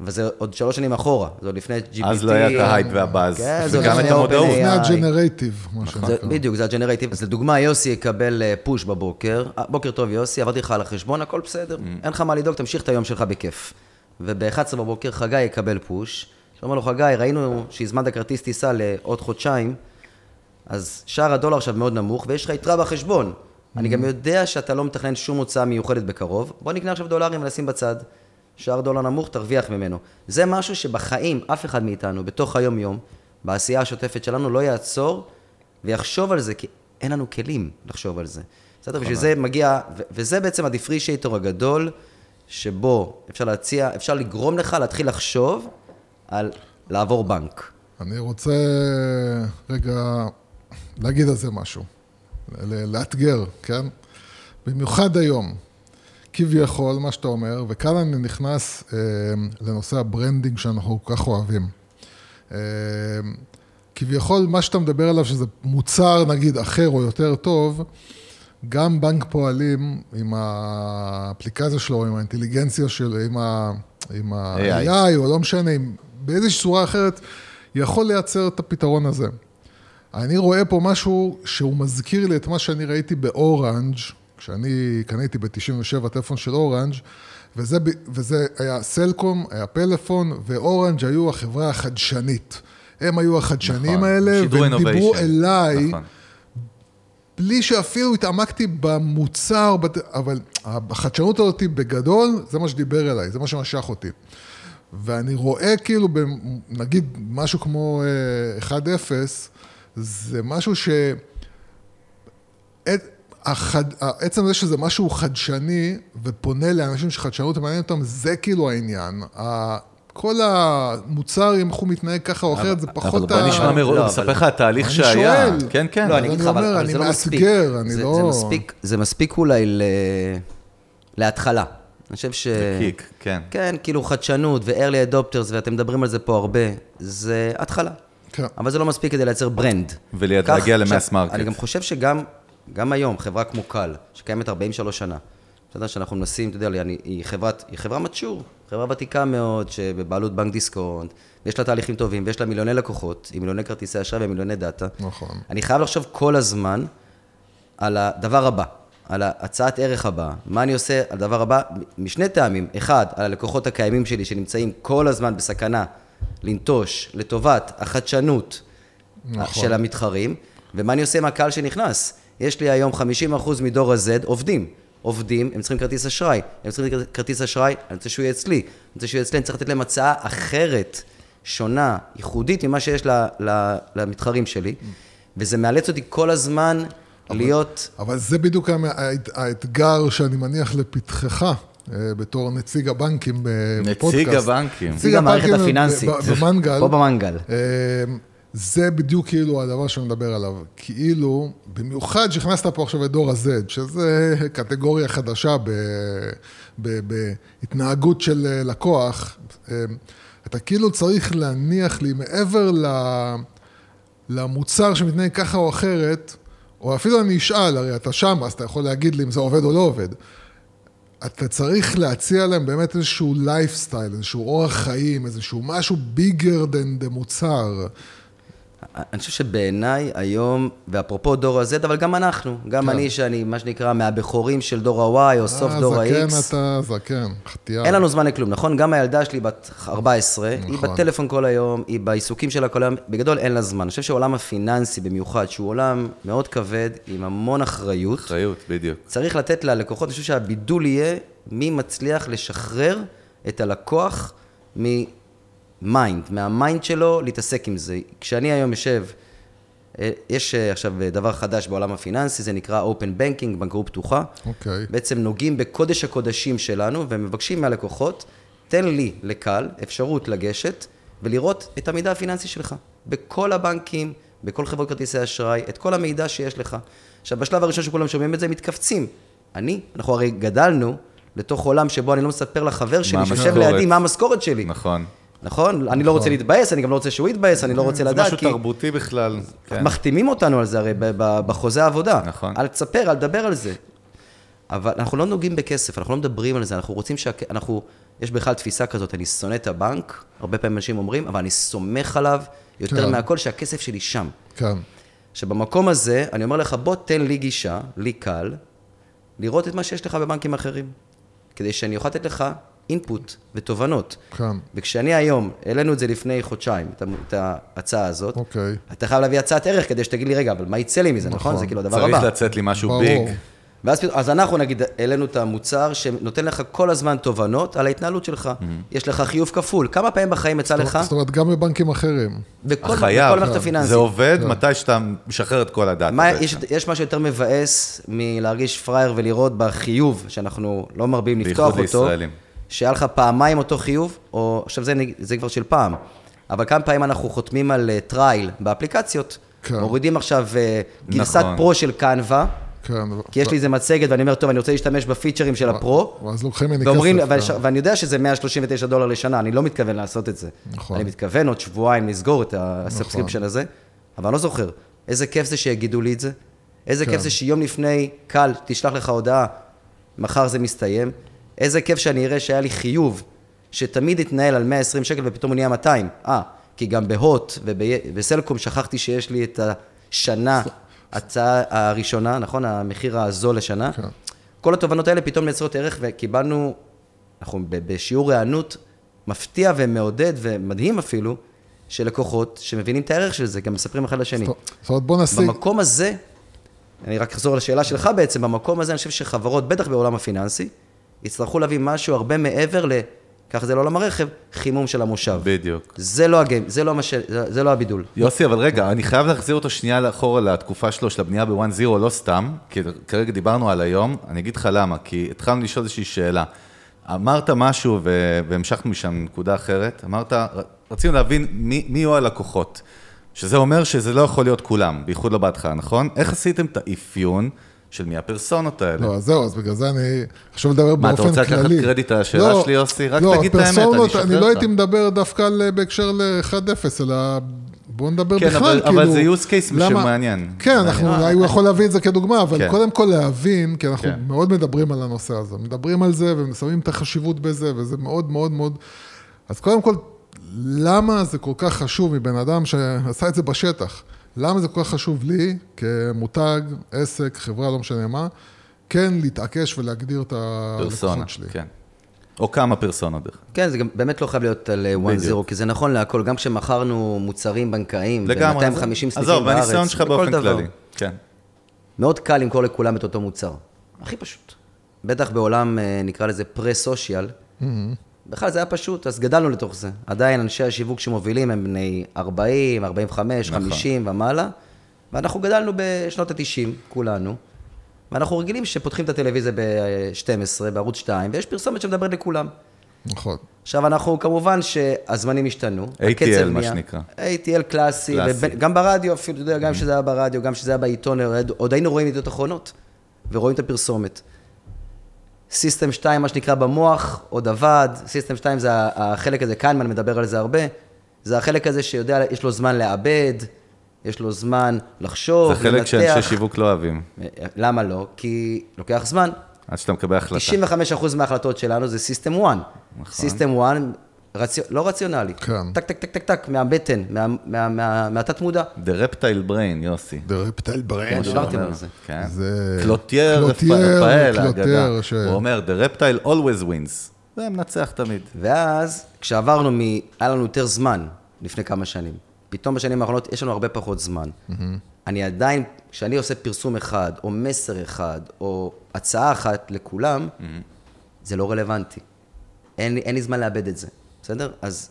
Speaker 8: וזה עוד שלוש שנים אחורה, זה עוד לפני GPT.
Speaker 6: אז לא היה את ה hype וה buzz.
Speaker 8: כן, זה עוד
Speaker 6: וגם
Speaker 8: לפני
Speaker 6: את המודעות.
Speaker 7: לפני ה generative, מה
Speaker 8: זה,
Speaker 7: שנקרא.
Speaker 8: בדיוק, זה ה generative. אז לדוגמה, יוסי יקבל אה, push בבוקר, אה, בוקר טוב יוסי, עברתי לך על החשבון, הכל בסדר,
Speaker 6: Mm.
Speaker 8: אין לך מה לדאוג, תמשיך את היום שלך בכיף. וב-11 בבוקר חגי יקבל פוש, שאומר לו, חגי, ראינו שהזמנת כרטיס טיסה לעוד חודשיים, אז שער הדולר עכשיו מאוד נמוך, ויש לך יתרה בחשבון. אני. גם יודע שאתה לא מתכנן שום הוצאה מיוחדת בקרוב, בוא נקנה עכשיו דולרים ונשים בצד. שער דולר נמוך, תרוויח ממנו. זה משהו שבחיים, אף אחד מאיתנו, בתוך היום-יום, בעשייה השוטפת שלנו, לא יעצור ויחשוב על זה, כי אין לנו כלים לחשוב על זה. בסדר? בשביל זה מגיע, ו- וזה בעצם הדיפרישייטור הגדול, שבו אפשר להציע, אפשר לגרום לך להתחיל לחשוב על לעבור בנק.
Speaker 7: אני רוצה רגע להגיד על זה משהו, לאתגר, כן? במיוחד היום, כביכול, מה שאתה אומר, וכאן אני נכנס אה, לנושא ה branding שאנחנו כל כך אוהבים. אה, כביכול, מה שאתה מדבר עליו, שזה מוצר, נגיד, אחר או יותר טוב, גם בנק פועלים עם האפליקציה שלו, עם האינטליגנציה שלו, עם ה- עם
Speaker 6: AI.
Speaker 7: ה-AI, או לא משנה, עם- באיזושהי צורה אחרת, יכול לייצר את הפתרון הזה. אני רואה פה משהו שהוא מזכיר לי את מה שאני ראיתי באורנג', כשאני קניתי ב-97 טלפון של אורנג', וזה, וזה היה סלקום, היה פלאפון, ואורנג' היו החברה החדשנית. הם היו החדשנים
Speaker 6: נכון,
Speaker 7: האלה, והם דיברו. אליי,
Speaker 6: נכון.
Speaker 7: בלי שאפילו התעמקתי במוצר, אבל החדשנות הזאת בגדול, זה מה שדיבר אליי, זה מה שמשך אותי. ואני רואה כאילו, נגיד משהו כמו אה, 1-0, זה משהו ש... החד... עצם זה שזה משהו חדשני ופונה לאנשים שחדשנות מעניין אותם, זה כאילו העניין. כל המוצר, אם הוא מתנהג ככה או אחרת, זה פחות
Speaker 6: אבל בוא נשמע מרוב,
Speaker 8: לא,
Speaker 6: מספר לך התהליך
Speaker 7: אני
Speaker 6: שהיה.
Speaker 7: שואל.
Speaker 6: כן, כן.
Speaker 8: לא, אני אגיד
Speaker 7: אני
Speaker 8: לך, אבל
Speaker 7: אני
Speaker 8: זה לא מספיק.
Speaker 7: מאתגר, אני לא-
Speaker 8: זה מספיק- אולי ל... להתחלה. אני חושב ש...
Speaker 6: קיק, כן.
Speaker 8: כן, כאילו חדשנות ו-early adopters, ואתם מדברים על זה פה הרבה, זה התחלה.
Speaker 7: כן.
Speaker 8: אבל זה לא מספיק כדי לייצר brand.
Speaker 6: ולהגיע ל
Speaker 8: mass
Speaker 6: market.
Speaker 8: אני גם חושב שגם גם היום, חברה כמו קל, שקיימת 43 שנה, אתה יודע שאנחנו מנסים, אתה יודע, אני- היא חברת, היא חברה mature, חברה ותיקה מאוד, שבבעלות בנק דיסקונט, ויש לה תהליכים טובים, ויש לה מיליוני לקוחות, עם מיליוני כרטיסי אשראי ומיליוני דאטה.
Speaker 7: נכון.
Speaker 8: אני חייב לחשוב כל הזמן על הדבר הבא, על הצעת ערך הבאה. מה אני עושה על הדבר הבא? משני טעמים. אחד, על הלקוחות הקיימים שלי שנמצאים כל הזמן בסכנה לנטוש לטובת החדשנות
Speaker 7: נכון.
Speaker 8: של המתחרים, ומה אני עושה עם הקהל שנכנס. יש לי היום 50% מדור ה-Z עובדים. עובדים, הם צריכים כרטיס אשראי. הם צריכים כרטיס אשראי, אני רוצה שהוא יהיה אצלי. אני רוצה שהוא יהיה אצלי, אני צריך לתת להם הצעה אחרת, שונה, ייחודית ממה שיש ל- ל- למתחרים שלי. וזה מאלץ אותי כל הזמן להיות...
Speaker 7: אבל זה בדיוק האתגר שאני מניח לפתחך. אה, בתור נציג הבנקים בפודקאסט.
Speaker 6: נציג הבנקים.
Speaker 8: נציג המערכת הפיננסית.
Speaker 7: במנגל.
Speaker 8: פה במנגל.
Speaker 7: אה, זה בדיוק כאילו הדבר שאני מדבר עליו. כאילו, במיוחד שהכנסת פה עכשיו את דור ה-Z, שזה קטגוריה חדשה ב, ב, בהתנהגות של אה, לקוח, אה, אתה כאילו צריך להניח לי מעבר ל, למוצר שמתנהג ככה או אחרת, או אפילו אני אשאל, הרי אתה שם, אז אתה יכול להגיד לי אם זה עובד או לא עובד. אתה צריך להציע להם באמת איזשהו לייפסטייל, איזשהו אורח חיים, איזשהו משהו bigger than the מוצר.
Speaker 8: אני חושב שבעיניי היום, ואפרופו דור ה-Z, אבל גם אנחנו, גם
Speaker 7: כן.
Speaker 8: אני, שאני מה שנקרא מהבכורים של דור ה-Y או סוף
Speaker 7: אה,
Speaker 8: דור
Speaker 7: זקן
Speaker 8: ה-X,
Speaker 7: אתה, זקן, חטייה.
Speaker 8: אין לנו זמן לכלום, נכון? גם הילדה שלי בת 14, היא
Speaker 7: נכון.
Speaker 8: בטלפון כל היום, היא בעיסוקים שלה כל היום, בגדול אין לה זמן. אני חושב שהעולם הפיננסי במיוחד, שהוא עולם מאוד כבד, עם המון אחריות,
Speaker 6: אחריות, בדיוק.
Speaker 8: צריך לתת ללקוחות, אני חושב שהבידול יהיה מי מצליח לשחרר את הלקוח מ mind, מה mind שלו להתעסק עם זה. כשאני היום יושב, אה, יש אה, עכשיו אה, דבר חדש בעולם הפיננסי, זה נקרא Open Banking, בנקאות פתוחה.
Speaker 7: אוקיי.
Speaker 8: בעצם נוגעים בקודש הקודשים שלנו ומבקשים מהלקוחות, תן לי, לקל, אפשרות לגשת ולראות את המידע הפיננסי שלך. בכל הבנקים, בכל חברות כרטיסי אשראי, את כל המידע שיש לך. עכשיו, בשלב הראשון שכולם שומעים את זה, הם מתכווצים. אני, אנחנו הרי גדלנו לתוך עולם שבו אני לא מספר לחבר שלי,
Speaker 6: מה
Speaker 8: שיושב. לידי, מה המשכורת שלי.
Speaker 6: נכון.
Speaker 8: נכון? אני לא רוצה להתבאס, אני גם לא רוצה שהוא יתבאס, אני לא רוצה
Speaker 6: זה
Speaker 8: לדעת,
Speaker 6: משהו
Speaker 8: כי...
Speaker 6: תרבותי בכלל. כן.
Speaker 8: מחתימים אותנו על זה הרי בחוזה העבודה.
Speaker 6: נכון.
Speaker 8: אל תספר, אל תדבר על זה. אבל אנחנו לא נוגעים בכסף, אנחנו לא מדברים על זה, אנחנו רוצים שה... אנחנו... יש בכלל תפיסה כזאת, אני שונא את הבנק, הרבה פעמים אנשים אומרים, אבל אני סומך עליו יותר
Speaker 7: כן.
Speaker 8: מהכל שהכסף שלי שם.
Speaker 7: כן.
Speaker 8: שבמקום הזה, אני אומר לך, בוא תן לי גישה, לי קל, לראות את מה שיש לך בבנקים אחרים. כדי שאני אוכל לתת לך אינפוט ותובנות.
Speaker 7: כן.
Speaker 8: וכשאני היום, העלינו את זה לפני חודשיים, את ההצעה הזאת,
Speaker 7: אוקיי.
Speaker 8: אתה חייב להביא הצעת ערך כדי שתגיד לי, רגע, אבל מה יצא לי מזה, נכון?
Speaker 7: נכון.
Speaker 8: זה כאילו הדבר
Speaker 6: צריך
Speaker 8: הבא.
Speaker 6: לצאת לי משהו
Speaker 7: ברור.
Speaker 6: ביג.
Speaker 8: ואז אז אנחנו נגיד, העלינו את המוצר שנותן לך כל הזמן תובנות על ההתנהלות שלך. יש לך חיוב כפול. כמה פעמים בחיים יצא לך?
Speaker 7: זאת אומרת, גם בבנקים אחרים.
Speaker 8: בכל
Speaker 6: החייב,
Speaker 8: בכל המערכת הפיננסית.
Speaker 6: זה עובד מתי שאתה משחרר את כל הדאטה.
Speaker 8: מה. יש, יש משהו יותר מבאס מלהרגיש פראייר ולראות בחיוב, שאנחנו לא מרבים לפתוח
Speaker 6: בייחוד
Speaker 8: אותו,
Speaker 6: לישראלים.
Speaker 8: שהיה לך פעמיים אותו חיוב, או עכשיו זה, זה כבר של פעם, אבל כמה פעמים אנחנו חותמים על trial באפליקציות,
Speaker 7: כן.
Speaker 8: מורידים עכשיו אה, גרסת
Speaker 6: נכון.
Speaker 8: Pro של Canva,
Speaker 7: כן.
Speaker 8: כי יש לי איזה מצגת ואני אומר, טוב, אני רוצה להשתמש בפיצ'רים של ה Pro,
Speaker 7: ואז לוקחים ממני כסף.
Speaker 8: ואני,
Speaker 7: כן.
Speaker 8: ואני יודע שזה 139 דולר לשנה, אני לא מתכוון לעשות את זה.
Speaker 7: נכון.
Speaker 8: אני מתכוון עוד שבועיים לסגור את ה subscription הזה, אבל אני לא זוכר. איזה כיף זה שיגידו לי את זה, איזה
Speaker 7: כן.
Speaker 8: כיף זה שיום לפני, קל, תשלח לך הודעה, מחר זה מסתיים. איזה כיף שאני אראה שהיה לי חיוב, שתמיד התנהל על 120 שקל ופתאום הוא נהיה 200. אה, כי גם בהוט ובסלקום שכחתי שיש לי את השנה, הצעה הראשונה, נכון? המחיר הזול לשנה.
Speaker 7: כן.
Speaker 8: כל התובנות האלה פתאום מייצרות ערך, וקיבלנו, אנחנו בשיעור היענות מפתיע ומעודד ומדהים אפילו, של לקוחות שמבינים את הערך של זה, גם מספרים אחד לשני.
Speaker 7: זאת אומרת, בוא נשיג...
Speaker 8: במקום הזה, אני רק אחזור לשאלה שלך בעצם, במקום הזה אני חושב שחברות, בטח בעולם הפיננסי, יצטרכו להביא משהו הרבה מעבר ל... ככה זה לעולם הרכב, חימום של המושב.
Speaker 6: בדיוק.
Speaker 8: זה לא הגיים, זה לא, מה ש... זה, לא הבידול.
Speaker 6: יוסי, אבל רגע, אני חייב להחזיר אותו שנייה לאחורה לתקופה שלו, של הבנייה בוואן זירו, לא סתם, כי כרגע דיברנו על היום, אני אגיד לך למה, כי התחלנו לשאול איזושהי שאלה. אמרת משהו, ו- והמשכנו משם לנקודה אחרת, אמרת, רצינו להבין מי, מי יהיו הלקוחות, שזה אומר שזה לא יכול להיות כולם, בייחוד לא בהתחלה, נכון? איך עשיתם את האפיון של מי הפרסונות האלה?
Speaker 7: לא, אז זהו, אז בגלל זה אני חושב לדבר
Speaker 6: מה, אתה
Speaker 7: באופן
Speaker 6: רוצה
Speaker 7: כללי.
Speaker 6: לקחת קרדיט על השאלה
Speaker 7: לא,
Speaker 6: שלי, יוסי? רק
Speaker 7: לא,
Speaker 6: תגיד את האמת, אני אשחרר
Speaker 7: אני לא. הייתי מדבר דווקא על- בהקשר ל-1-0, אלא בואו נדבר
Speaker 6: כן,
Speaker 7: בכלל,
Speaker 6: אבל-
Speaker 7: כאילו...
Speaker 6: אבל זה use case
Speaker 7: למה-
Speaker 6: שמעניין.
Speaker 7: כן, אנחנו, אולי הוא יכול להביא את זה כדוגמה, אבל
Speaker 6: כן.
Speaker 7: קודם כל להבין, כי אנחנו
Speaker 6: כן.
Speaker 7: מאוד מדברים על הנושא הזה, מדברים על זה ושמים את החשיבות בזה, וזה מאוד מאוד מאוד... אז קודם כל, למה זה כל כך חשוב מבן אדם שעשה את זה בשטח? למה זה כל כך חשוב לי, כמותג, עסק, חברה, לא משנה מה, כן להתעקש ולהגדיר את הלקוחות שלי?
Speaker 6: כן. או כמה פרסונות דרך אגב.
Speaker 8: כן, זה גם באמת לא חייב להיות על 1-0, כי זה נכון להכל, גם כשמכרנו מוצרים בנקאיים,
Speaker 6: לגמרי.
Speaker 8: ב-250 סניפים בארץ,
Speaker 6: עזוב, מהניסיון שלך באופן
Speaker 8: דבר.
Speaker 6: כללי. כן.
Speaker 8: מאוד קל למכור לכולם את אותו מוצר. הכי פשוט. בטח בעולם, אה, נקרא לזה פרה-סושיאל. בכלל זה היה פשוט, אז גדלנו לתוך זה. עדיין אנשי השיווק שמובילים הם בני 40, 45,
Speaker 6: נכון.
Speaker 8: 50 ומעלה, ואנחנו גדלנו בשנות ה-90, כולנו, ואנחנו רגילים שפותחים את הטלוויזיה ב-12, בערוץ 2, ויש פרסומת שמדברת לכולם.
Speaker 7: נכון.
Speaker 8: עכשיו, אנחנו, כמובן שהזמנים השתנו.
Speaker 6: ATL, מה שנקרא.
Speaker 8: ATL קלאסי,
Speaker 6: קלאסי.
Speaker 8: ובין- גם ברדיו אפילו, אתה יודע, גם שזה היה ברדיו, גם שזה היה בעיתון, עוד היינו רואים ידיעות אחרונות, ורואים את הפרסומת. System 2, מה שנקרא במוח, עוד עבד, System 2 זה החלק הזה, קנמן מדבר על זה הרבה, זה החלק הזה שיודע, יש לו זמן לעבד, יש לו זמן לחשוב,
Speaker 6: זה חלק
Speaker 8: לנתח.
Speaker 6: שאנשי שיווק לא אוהבים,
Speaker 8: למה לא? כי לוקח זמן.
Speaker 6: עד שאתה מקבל החלטה.
Speaker 8: 95% מההחלטות שלנו זה System 1.
Speaker 6: נכון.
Speaker 8: System 1, רציו, לא רציונלי.
Speaker 7: כן.
Speaker 8: טק, טק, טק, טק, טק, מהבטן, מה- מה- מה- מהתת-מודע.
Speaker 6: The Reptile Brain, יוסי.
Speaker 7: The Reptile Brain.
Speaker 8: כן, דיברתם על זה.
Speaker 6: כן.
Speaker 7: זה-
Speaker 6: קלוטייר
Speaker 7: קלוטייר,
Speaker 6: רפאל,
Speaker 7: קלוטייר,
Speaker 6: האגדה.
Speaker 7: ש-
Speaker 6: הוא אומר, The Reptile always wins. זה מנצח תמיד.
Speaker 8: ואז, כשעברנו מ... היה לנו יותר זמן לפני כמה שנים. פתאום בשנים האחרונות יש לנו הרבה פחות זמן. אני עדיין, כשאני עושה פרסום אחד, או מסר אחד, או הצעה אחת לכולם, זה לא רלוונטי. אין לי זמן לאבד את זה, בסדר? אז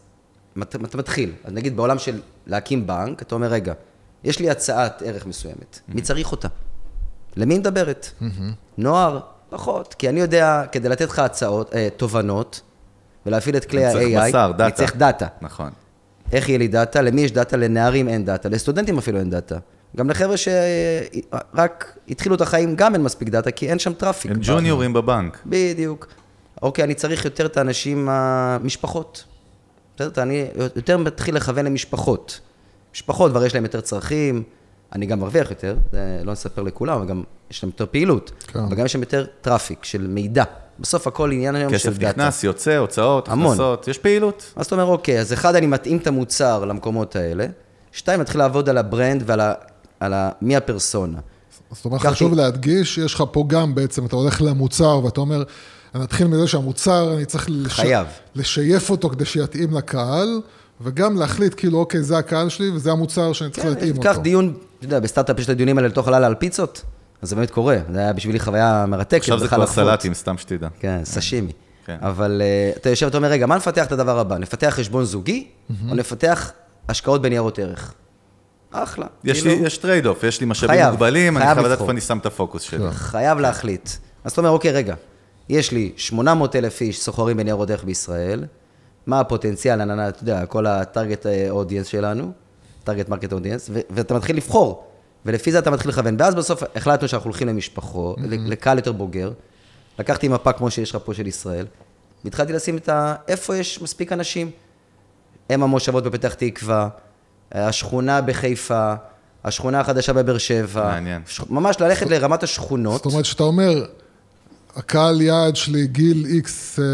Speaker 8: מת- אתה מתחיל. אז נגיד בעולם של להקים בנק, אתה אומר, רגע, יש לי הצעת ערך מסוימת, מי צריך אותה? למי מדברת? נוער? פחות. כי אני יודע, כדי לתת לך הצעות, אה, תובנות, ולהפעיל את כלי
Speaker 6: צריך
Speaker 8: ה-AI,
Speaker 6: בשר, דאטה.
Speaker 8: אני צריך דאטה.
Speaker 6: נכון.
Speaker 8: איך יהיה לי דאטה? למי יש דאטה? לנערים אין דאטה, לסטודנטים אפילו אין דאטה. גם לחבר'ה שרק התחילו את החיים, גם אין מספיק דאטה, כי אין שם traffic.
Speaker 6: הם ג'וניורים בבנק.
Speaker 8: בדיוק. אוקיי, אני צריך יותר את האנשים, המשפחות. בסדר, אני יותר מתחיל לכוון למשפחות. משפחות כבר יש להם יותר צרכים, אני גם מרוויח יותר, זה לא נספר לכולם, אבל גם יש להם יותר פעילות.
Speaker 7: כן.
Speaker 8: וגם יש להם יותר traffic של מידע. בסוף הכל עניין היום של
Speaker 6: כסף
Speaker 8: דאטה.
Speaker 6: נכנס, יוצא, הוצאות. הכנסות, יש פעילות.
Speaker 8: אז אתה אומר, אוקיי, אז אחד, אני מתאים את המוצר למקומות האלה, שתיים, מתחיל לעבוד על ה brand ועל ה... על ה... מי הפרסונה.
Speaker 7: זאת אומרת, חשוב להדגיש, יש לך פה גם בעצם, אתה הולך למוצר ואתה אומר, אני אתחיל מזה שהמוצר, אני צריך לש...
Speaker 8: חייב.
Speaker 7: לשייף אותו כדי שיתאים לקהל, וגם להחליט כאילו, אוקיי, זה הקהל שלי וזה המוצר שאני צריך להתאים אותו.
Speaker 8: קח דיון, אתה יודע, בסטארט-אפ יש את הדיונים האלה לתוך הלילה על פיצות, אז זה באמת קורה. זה היה בשבילי חוויה מרתקת.
Speaker 6: עכשיו זה כבר. סלטים, סתם שתדע.
Speaker 8: כן, סשימי.
Speaker 6: כן.
Speaker 8: אבל אה, אתה יושב ואתה אומר, רגע, מה נפתח את הדבר הבא? נפתח חשבון זוגי, או נפתח השקעות בניירות ערך? אחלה.
Speaker 6: יש לי,
Speaker 8: כאילו,
Speaker 6: יש trade off, יש לי משאבים
Speaker 8: חייב,
Speaker 6: מוגבלים, אני
Speaker 8: חייב
Speaker 6: חייב לדעת. איפה אני שם את הפוקוס שלי.
Speaker 8: חייב להחליט. אז אתה אומר, אוקיי, רגע, יש לי 800 אלף איש סוחרים בניירות ערך בישראל, מה הפוטנציאל, אני- אתה יודע, כל ה target audience שלנו, target market audience, ואתה מתחיל לבחור, ולפי זה אתה מתחיל לכוון. ואז בסוף החלטנו שאנחנו הולכים למשפחות, לקהל יותר בוגר. לקחתי מפה כמו שיש לך פה של ישראל, והתחלתי לשים את ה... איפה יש מספיק אנשים. אם המושבות בפתח תקווה, השכונה בחיפה, השכונה החדשה בבאר שבע.
Speaker 6: מעניין.
Speaker 8: ש... ממש ללכת לרמת השכונות.
Speaker 7: זאת אומרת, שאתה אומר, הקהל יעד שלי, גיל איקס אה,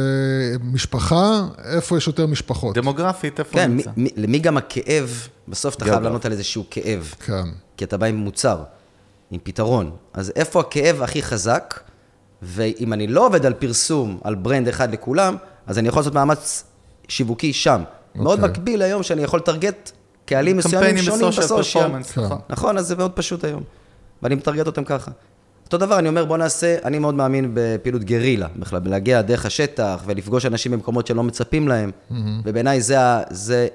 Speaker 7: משפחה, איפה יש יותר משפחות?
Speaker 6: דמוגרפית, איפה
Speaker 8: כן,
Speaker 6: נמצא?
Speaker 8: מי, למי גם הכאב, בסוף אתה חייב. לענות על איזשהו כאב.
Speaker 7: כן.
Speaker 8: כי אתה בא עם מוצר, עם פתרון. אז איפה הכאב הכי חזק? ואם אני לא עובד על פרסום, על ברנד אחד לכולם, אז אני יכול לעשות מאמץ שיווקי שם. מאוד
Speaker 7: אוקיי.
Speaker 8: מקביל היום שאני יכול לטרגט קהלים מסוימים שונים
Speaker 6: בסושיאל
Speaker 8: בסושיאל.
Speaker 6: פרפורמנס,
Speaker 7: כן.
Speaker 6: נכון.
Speaker 8: נכון, אז זה מאוד פשוט היום. ואני מטרגט אותם ככה. אותו דבר, אני אומר, בוא נעשה, אני מאוד מאמין בפעילות גרילה, בכלל, בלהגיע דרך השטח ולפגוש אנשים במקומות שלא מצפים להם, ובעיניי זה, זה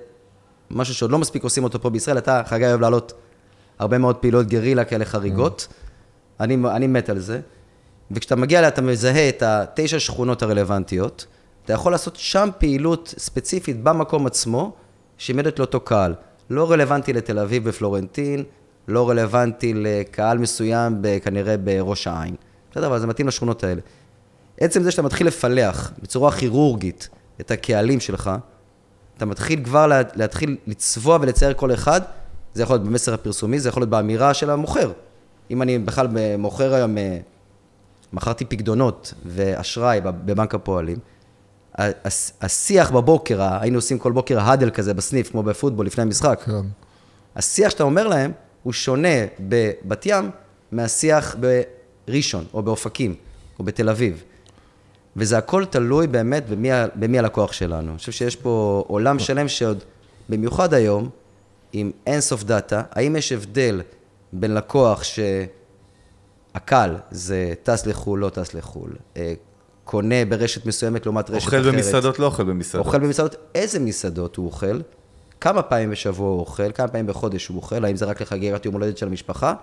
Speaker 8: משהו שעוד לא מספיק עושים אותו פה בישראל. אתה, חגי, אוהב לעלות הרבה מאוד פעילות גרילה כאלה חריגות. אני, אני מת על זה. וכשאתה מגיע אליה, אתה מזהה את התשע שכונות הרלוונטיות, אתה יכול לעשות שם פעילות ספציפית במקום עצמו, שעומדת לאותו קהל. לא רלוונטי לתל אביב בפלורנטין, לא רלוונטי לקהל מסוים כנראה בראש העין. בסדר, אבל זה מתאים לשכונות האלה. עצם זה שאתה מתחיל לפלח בצורה כירורגית את הקהלים שלך, אתה מתחיל כבר לה, להתחיל לצבוע ולצייר כל אחד, זה יכול להיות במסר הפרסומי, זה יכול להיות באמירה של המוכר. אם אני בכלל מוכר היום, אה, מכרתי פקדונות ואשראי בב- בבנק הפועלים, השיח בבוקר, היינו עושים כל בוקר האדל כזה בסניף, כמו בפוטבול לפני המשחק.
Speaker 7: כן.
Speaker 8: השיח שאתה אומר להם, הוא שונה בבת ים מהשיח בראשון, או באופקים, או בתל אביב. וזה הכל תלוי באמת במי, במי הלקוח שלנו. אני חושב שיש פה עולם שלם שעוד, במיוחד היום, עם אינסוף דאטה, האם יש הבדל בין לקוח שהקל זה טס לחו"ל, לא טס לחו"ל, אה, קונה ברשת מסוימת לעומת רשת
Speaker 6: אוכל
Speaker 8: אחרת.
Speaker 6: במסעדות, לא אוכל במסעדות.
Speaker 8: אוכל במסעדות, איזה מסעדות הוא אוכל, כמה פעמים בשבוע הוא אוכל, כמה פעמים בחודש הוא אוכל, האם זה רק לחגיגת יום הולדת של המשפחה,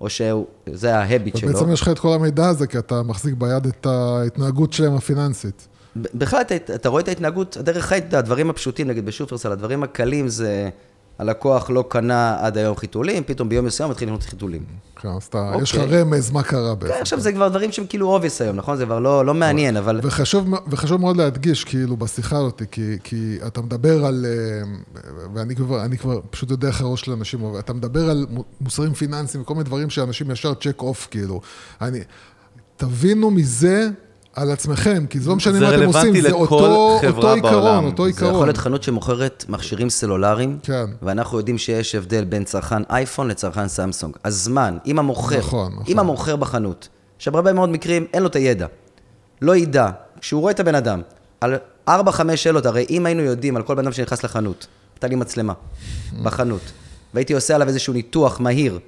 Speaker 8: או שזה ההביט שלו.
Speaker 7: ובעצם יש לך את כל המידע הזה, כי אתה מחזיק ביד את ההתנהגות שלהם הפיננסית.
Speaker 8: בכלל, אתה, אתה רואה את ההתנהגות, הדרך חיים, יודע, הדברים הפשוטים, נגיד בשופרסל, הדברים הקלים זה, הלקוח לא קנה עד היום חיתולים, פתאום ביום מסוים מתחיל לקנות חיתולים.
Speaker 7: כן, אז אתה,
Speaker 8: אוקיי.
Speaker 7: יש לך רמז מה קרה
Speaker 8: כן,
Speaker 7: בעצם.
Speaker 8: עכשיו זה כבר דברים שהם כאילו obvious היום, נכון? זה כבר לא, לא מעניין, אבל...
Speaker 7: וחשוב, וחשוב מאוד להדגיש, כאילו, בשיחה הזאת, כי, כי אתה מדבר על, אה, ואני כבר, אני כבר פשוט יודע איך הראש של אנשים עובד, אתה מדבר על מו- מוצרים פיננסיים וכל מיני דברים שאנשים ישר check off, כאילו. אני, תבינו מזה על עצמכם, כי זה לא משנה
Speaker 6: זה
Speaker 7: מה אתם עושים, זה
Speaker 6: לכל
Speaker 7: אותו,
Speaker 6: חברה
Speaker 7: אותו עיקרון. אותו
Speaker 8: זה
Speaker 7: עיקרון.
Speaker 8: יכול להיות חנות שמוכרת מכשירים סלולריים,
Speaker 7: כן.
Speaker 8: ואנחנו יודעים שיש הבדל בין צרכן אייפון לצרכן סמסונג. הזמן, אם המוכר,
Speaker 7: נכון, נכון.
Speaker 8: אם המוכר בחנות, שבהרבה מאוד מקרים אין לו את הידע, לא ידע, כשהוא רואה את הבן אדם, על 4-5 שאלות, הרי אם היינו יודעים על כל בן אדם שנכנס לחנות, הייתה לי מצלמה בחנות, והייתי עושה עליו איזשהו ניתוח מהיר,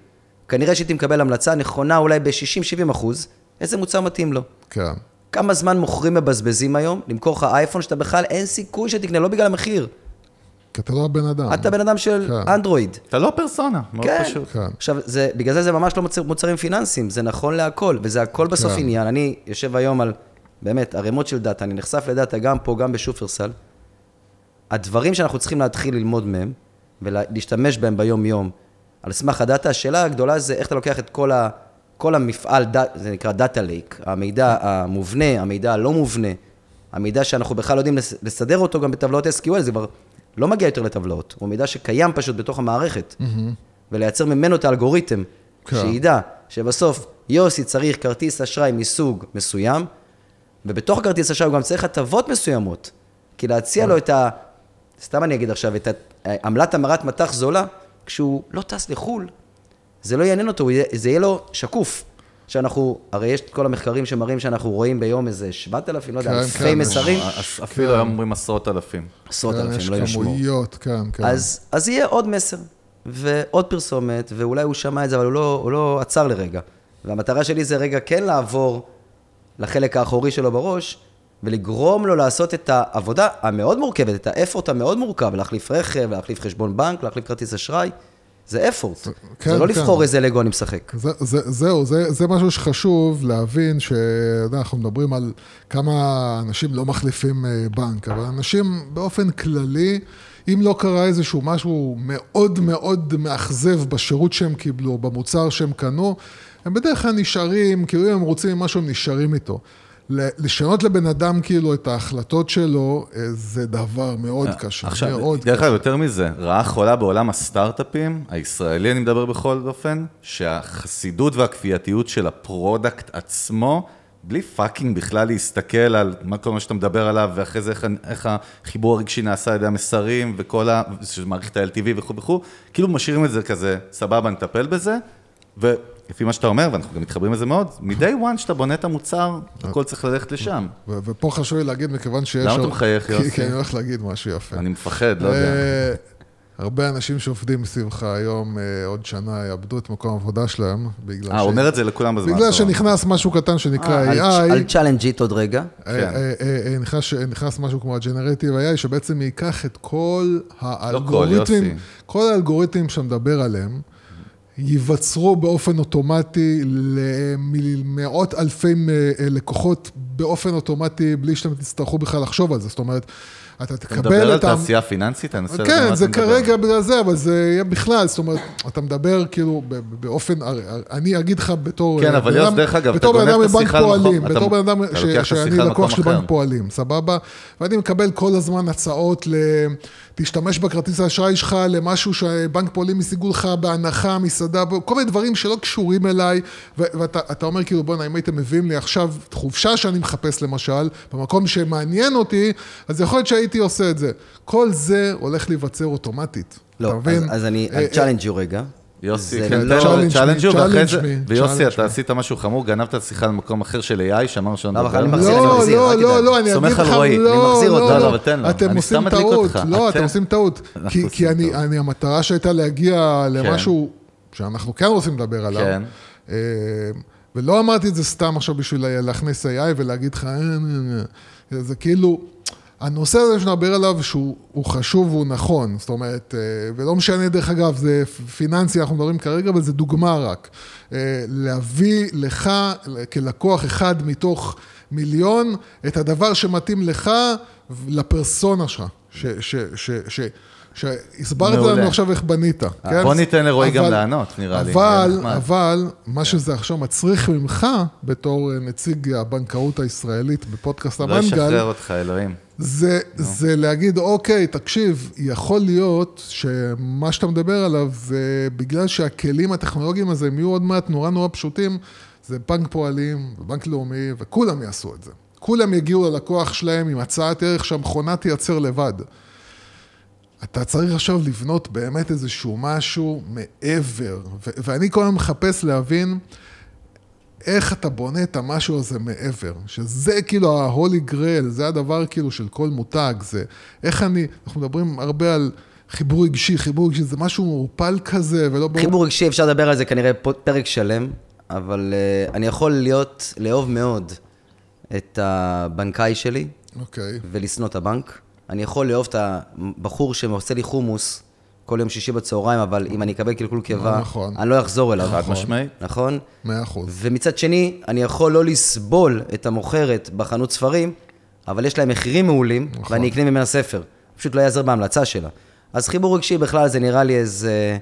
Speaker 8: כנראה שהייתי מקבל המלצה נכונה אולי ב-60-70 אחוז, איזה מוצר מתאים לו.
Speaker 7: כן.
Speaker 8: כמה זמן מוכרים מבזבזים היום למכור לך אייפון שאתה בכלל אין סיכוי שתקנה, לא בגלל המחיר.
Speaker 7: כי אתה לא הבן אדם.
Speaker 8: אתה בן אדם של
Speaker 7: כן.
Speaker 8: אנדרואיד.
Speaker 6: אתה לא פרסונה, מאוד
Speaker 8: כן.
Speaker 6: פשוט.
Speaker 7: כן.
Speaker 8: עכשיו, זה, בגלל זה זה ממש לא מוצר, מוצרים פיננסיים, זה נכון להכל, וזה הכל בסוף
Speaker 7: כן.
Speaker 8: עניין. אני יושב היום על, באמת, ערימות של דאטה, אני נחשף לדאטה גם פה, גם בשופרסל. הדברים שאנחנו צריכים להתחיל ללמוד מהם, ולהשתמש בהם ביום-יום, על סמך הדאטה, השאלה הגדולה זה איך אתה לוקח את כל, ה, כל המפעל, זה נקרא data lake, המידע המובנה, המידע הלא מובנה, המידע שאנחנו בכלל לא יודעים לס- לסדר אותו גם בטבלאות SQL, זה כבר לא מגיע יותר לטבלאות, הוא מידע שקיים פשוט בתוך המערכת, ולייצר ממנו את האלגוריתם,
Speaker 7: כן.
Speaker 8: שידע שבסוף יוסי צריך כרטיס אשראי מסוג מסוים, ובתוך הכרטיס אשראי הוא גם צריך הטבות מסוימות, כי להציע לו את ה... סתם אני אגיד עכשיו, את ה- עמלת המרת מטח זולה, כשהוא לא טס לחו"ל, זה לא יעניין אותו, זה יהיה לו שקוף. שאנחנו, הרי יש את כל המחקרים שמראים שאנחנו רואים ביום איזה 7,000, לא יודע,
Speaker 7: כן,
Speaker 8: אלפי
Speaker 7: כן,
Speaker 8: מסרים,
Speaker 6: אפילו היום אומרים עשרות אלפים.
Speaker 8: עשרות
Speaker 7: כן,
Speaker 8: אלפים,
Speaker 7: יש
Speaker 8: לא ישמעו.
Speaker 7: כמויות, כן, כן.
Speaker 8: אז, אז יהיה עוד מסר, ועוד פרסומת, ואולי הוא שמע את זה, אבל הוא לא, הוא לא עצר לרגע. והמטרה שלי זה רגע כן לעבור לחלק האחורי שלו בראש, ולגרום לו לעשות את העבודה המאוד מורכבת, את האפורט המאוד מורכב, להחליף רכב, להחליף חשבון בנק, להחליף כרטיס אשראי, זה אפורט.
Speaker 7: כן,
Speaker 8: זה לא
Speaker 7: כן.
Speaker 8: לבחור איזה לגו אני משחק.
Speaker 7: זה, זה, זהו, זה, זה משהו שחשוב להבין, שאנחנו מדברים על כמה אנשים לא מחליפים אה, בנק, אבל אנשים באופן כללי, אם לא קרה איזשהו משהו מאוד מאוד מאכזב בשירות שהם קיבלו, במוצר שהם קנו, הם בדרך כלל נשארים, כאילו אם הם רוצים משהו, הם נשארים איתו. לשנות לבן אדם כאילו את ההחלטות שלו, אה, זה דבר מאוד קשה,
Speaker 6: עכשיו,
Speaker 7: מאוד
Speaker 6: דרך
Speaker 7: קשה.
Speaker 6: אגב, יותר מזה, רעה חולה בעולם הסטארט-אפים, הישראלי אני מדבר בכל אופן, שהחסידות והכפייתיות של ה product עצמו, בלי fucking בכלל להסתכל על מה כל מה שאתה מדבר עליו, ואחרי זה איך, איך החיבור הרגשי נעשה על ידי המסרים, וכל ה... מערכת ה-LTV וכו' וכו', כאילו משאירים את זה כזה, סבבה, נטפל בזה, ולפי מה שאתה אומר, ואנחנו גם מתחברים לזה מאוד, מ-day one שאתה בונה את המוצר, הכל צריך ללכת לשם.
Speaker 7: ופה חשוב לי להגיד, מכיוון שיש...
Speaker 6: למה אתה מחייך,
Speaker 7: כי-
Speaker 6: יוסי?
Speaker 7: כי אני הולך להגיד משהו יפה.
Speaker 6: אני מפחד, לא יודע.
Speaker 7: אה, הרבה אנשים שעובדים סביבך היום, אה, עוד שנה יאבדו את מקום העבודה שלהם, בגלל
Speaker 6: אה, הוא אומר את זה לכולם בזמן
Speaker 7: בגלל. שנכנס משהו קטן שנקרא AI,
Speaker 8: אל תצ'אלנג' it עוד רגע.
Speaker 7: אה, אה, אה, אה, נכנס- משהו כמו ה-Generative AI, שבעצם ייקח את כל האלגוריתמים,
Speaker 6: יוסי.
Speaker 7: כל האלגוריתמים שאתה מדבר עליהם, ייווצרו באופן אוטומטי למאות אלפי אה, לקוחות באופן אוטומטי, בלי שאתם תצטרכו בכלל לחשוב על זה. זאת אומרת, אתה
Speaker 6: אתה
Speaker 7: תקבל
Speaker 6: מדבר על
Speaker 7: את ה...
Speaker 6: תעשייה פיננסית? אני מנסה
Speaker 7: כן, זה
Speaker 6: אתה מדבר.
Speaker 7: כרגע בגלל זה, אבל זה יהיה בכלל, זאת אומרת, אתה מדבר כאילו באופן, אני אגיד לך בתור...
Speaker 6: כן,
Speaker 7: אה,
Speaker 6: אבל
Speaker 7: בן
Speaker 6: יוס, דרך אגב, אתה גונב את השיחה למקום-
Speaker 7: פועלים,
Speaker 6: אתה-
Speaker 7: בתור בן אדם
Speaker 6: אתה
Speaker 7: שאני לקוח של בנק. פועלים, סבבה? ואני מקבל כל הזמן הצעות ל... תשתמש בכרטיס האשראי שלך למשהו שבנק פועלים השיגו לך בהנחה, מסעדה, כל מיני דברים שלא קשורים אליי, ואתה אתה אומר כאילו, בואנה, אם הייתם מביאים לי עכשיו חופשה שאני מחפש למשל, במקום שמעניין אותי, אז יכול להיות שהייתי עושה את זה. כל זה הולך להיווצר אוטומטית.
Speaker 8: לא,
Speaker 7: אתה
Speaker 8: אז,
Speaker 7: מבין?
Speaker 8: אז אני,
Speaker 7: אה,
Speaker 8: על
Speaker 7: אה,
Speaker 8: challenge you רגע.
Speaker 6: יוסי, כן,
Speaker 8: לא-
Speaker 6: תן לו ואחרי זה, ויוסי, אתה. עשית משהו חמור, גנבת שיחה למקום אחר של AI, שאמרנו שלא
Speaker 8: לא. אני
Speaker 7: לא,
Speaker 8: מחזיר,
Speaker 7: לא, לא. לא, אני אגיד לך, לא. לא,
Speaker 6: לא,
Speaker 7: לא, אתם
Speaker 6: אני
Speaker 7: עושים טעות. לא,
Speaker 6: אתם-
Speaker 7: עושים טעות. כי- אני, המטרה שהייתה להגיע למשהו שאנחנו כן רוצים לדבר עליו.
Speaker 6: כן.
Speaker 7: אה, ולא אמרתי את זה סתם עכשיו בשביל להכניס AI ולהגיד לך, "אה, אה, אה." זה כאילו, הנושא הזה שנדבר עליו, שהוא הוא חשוב והוא נכון, זאת אומרת, אה, ולא משנה דרך אגב, זה פיננסי, אנחנו מדברים כרגע, אבל זה דוגמה רק. אה, להביא לך, כלקוח אחד מתוך מיליון, את הדבר שמתאים לך לפרסונה שלך. שהסברת. לנו עכשיו איך בנית, כן?
Speaker 6: בוא ניתן לרועי גם
Speaker 7: אבל-
Speaker 6: לענות, נראה לי.
Speaker 7: אבל,
Speaker 6: זה נחמד.
Speaker 7: אבל, מה שזה עכשיו מצריך ממך, בתור אה, נציג הבנקאות הישראלית בפודקאסט
Speaker 6: לא
Speaker 7: המנגל,
Speaker 6: ישחרר אותך, אלוהים.
Speaker 7: זה, זה להגיד, אוקיי, תקשיב, יכול להיות שמה שאתה מדבר עליו זה בגלל שהכלים הטכנולוגיים הזה הם יהיו עוד מעט נורא נורא פשוטים, זה בנק פועלים ובנק לאומי, וכולם יעשו את זה. כולם יגיעו ללקוח שלהם עם הצעת ערך שהמכונה תייצר לבד. אתה צריך עכשיו לבנות באמת איזשהו משהו מעבר, ו- ואני כל הזמן מחפש להבין איך אתה בונה את המשהו הזה מעבר, שזה כאילו ה-holy grail, זה הדבר כאילו של כל מותג, זה איך אני, אנחנו מדברים הרבה על חיבור רגשי, חיבור רגשי, זה משהו מעורפל כזה, ולא ברור.
Speaker 8: חיבור רגשי, אפשר לדבר על זה כנראה פרק שלם, אבל uh, אני יכול להיות, לאהוב מאוד את הבנקאי שלי
Speaker 7: אוקיי,
Speaker 8: ולשנוא את הבנק. אני יכול לאהוב את הבחור שעושה לי חומוס כל יום שישי בצהריים, אבל אם אני אקבל קלקול קיבה,
Speaker 7: נכון.
Speaker 8: אני לא אחזור אליו.
Speaker 6: חד משמעית.
Speaker 8: נכון?
Speaker 7: מאה אחוז.
Speaker 8: ומצד שני, אני יכול לא לסבול את המוכרת בחנות ספרים, אבל יש להם מחירים מעולים,
Speaker 7: נכון.
Speaker 8: ואני אקנה ממנה ספר. פשוט לא יעזר בהמלצה שלה. אז חיבור רגשי בכלל זה נראה לי איזה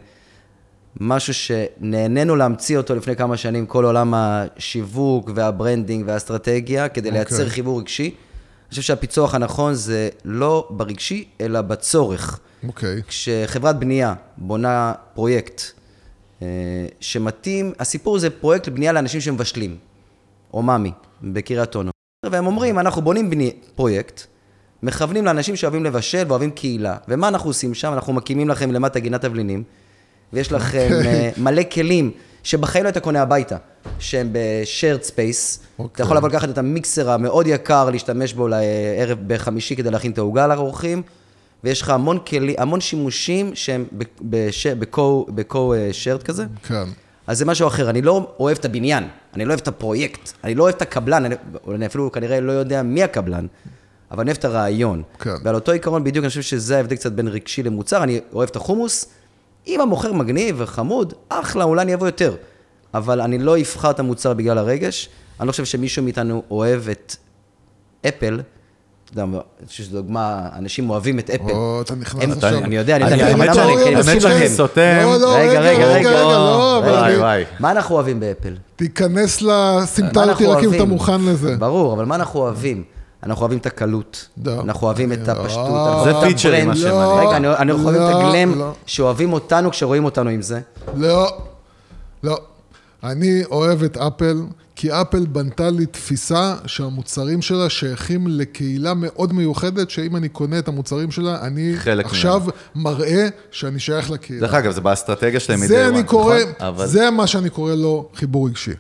Speaker 8: משהו שנהנינו להמציא אותו לפני כמה שנים, כל עולם השיווק וה branding והאסטרטגיה, כדי
Speaker 7: אוקיי.
Speaker 8: לייצר חיבור רגשי. אני חושב שהפיצוח הנכון זה לא ברגשי, אלא בצורך.
Speaker 7: אוקיי,
Speaker 8: כשחברת בנייה בונה פרויקט אה, שמתאים, הסיפור זה פרויקט לבנייה לאנשים שמבשלים, או מאמי, בקריית אונו. והם אומרים, אנחנו בונים בני... פרויקט, מכוונים לאנשים שאוהבים לבשל ואוהבים קהילה. ומה אנחנו עושים שם? אנחנו מקימים לכם למטה גינת תבלינים, ויש לכם אה, מלא כלים שבחיים לא היית קונה הביתה, שהם ב-shared space. אתה
Speaker 7: אוקיי.
Speaker 8: יכול לבוא לקחת את המיקסר המאוד יקר, להשתמש בו לערב בחמישי כדי להכין את העוגה לאורחים, ויש לך המון כלים, המון שימושים שהם ב-co-shared כזה.
Speaker 7: כן.
Speaker 8: אז זה משהו אחר, אני לא אוהב את הבניין, אני לא אוהב את הפרויקט, אני לא אוהב את הקבלן, אני, אני אפילו כנראה לא יודע מי הקבלן, אבל אני אוהב את הרעיון.
Speaker 7: כן.
Speaker 8: ועל אותו עיקרון בדיוק אני חושב שזה ההבדל קצת בין רגשי למוצר, אני אוהב את החומוס, אם המוכר מגניב וחמוד, אחלה, אולי אני אבוא יותר. אבל אני לא אבחר את המוצר בגלל הרגש, אני לא חושב שמישהו מאיתנו אוהב את אפל. אתה יודע, אני חושב שזו דוגמה, אנשים אוהבים את אפל.
Speaker 7: או, אתה נכנס עכשיו.
Speaker 8: אני יודע, אני יודע,
Speaker 6: אני- שאני
Speaker 8: לכם.
Speaker 6: סותם.
Speaker 7: לא, לא,
Speaker 8: רגע,
Speaker 7: רגע,
Speaker 8: רגע,
Speaker 7: רגע, לא, אבל.
Speaker 8: מה אנחנו אוהבים באפל?
Speaker 7: תיכנס לסמטה רק אם אתה? מוכן לזה.
Speaker 8: ברור, אבל מה אנחנו אוהבים? אנחנו אוהבים את הקלות,
Speaker 7: לא.
Speaker 8: אנחנו אוהבים את הפשטות,
Speaker 7: לא.
Speaker 8: אנחנו
Speaker 6: זה פיצ'רים. מה שמעניין.
Speaker 8: רגע, אני- אנחנו אוהבים את
Speaker 7: לא,
Speaker 8: הגלם,
Speaker 7: לא.
Speaker 8: שאוהבים אותנו כשרואים אותנו עם זה.
Speaker 7: לא, לא. אני אוהב את אפל, כי אפל בנתה לי תפיסה שהמוצרים שלה שייכים לקהילה מאוד מיוחדת, שאם אני קונה את המוצרים שלה, אני עכשיו מראה שאני שייך לקהילה.
Speaker 6: דרך אגב, זה באסטרטגיה שלהם
Speaker 7: זה אני קורא,
Speaker 6: נכון?
Speaker 7: זה מה שאני קורא לו חיבור רגשי.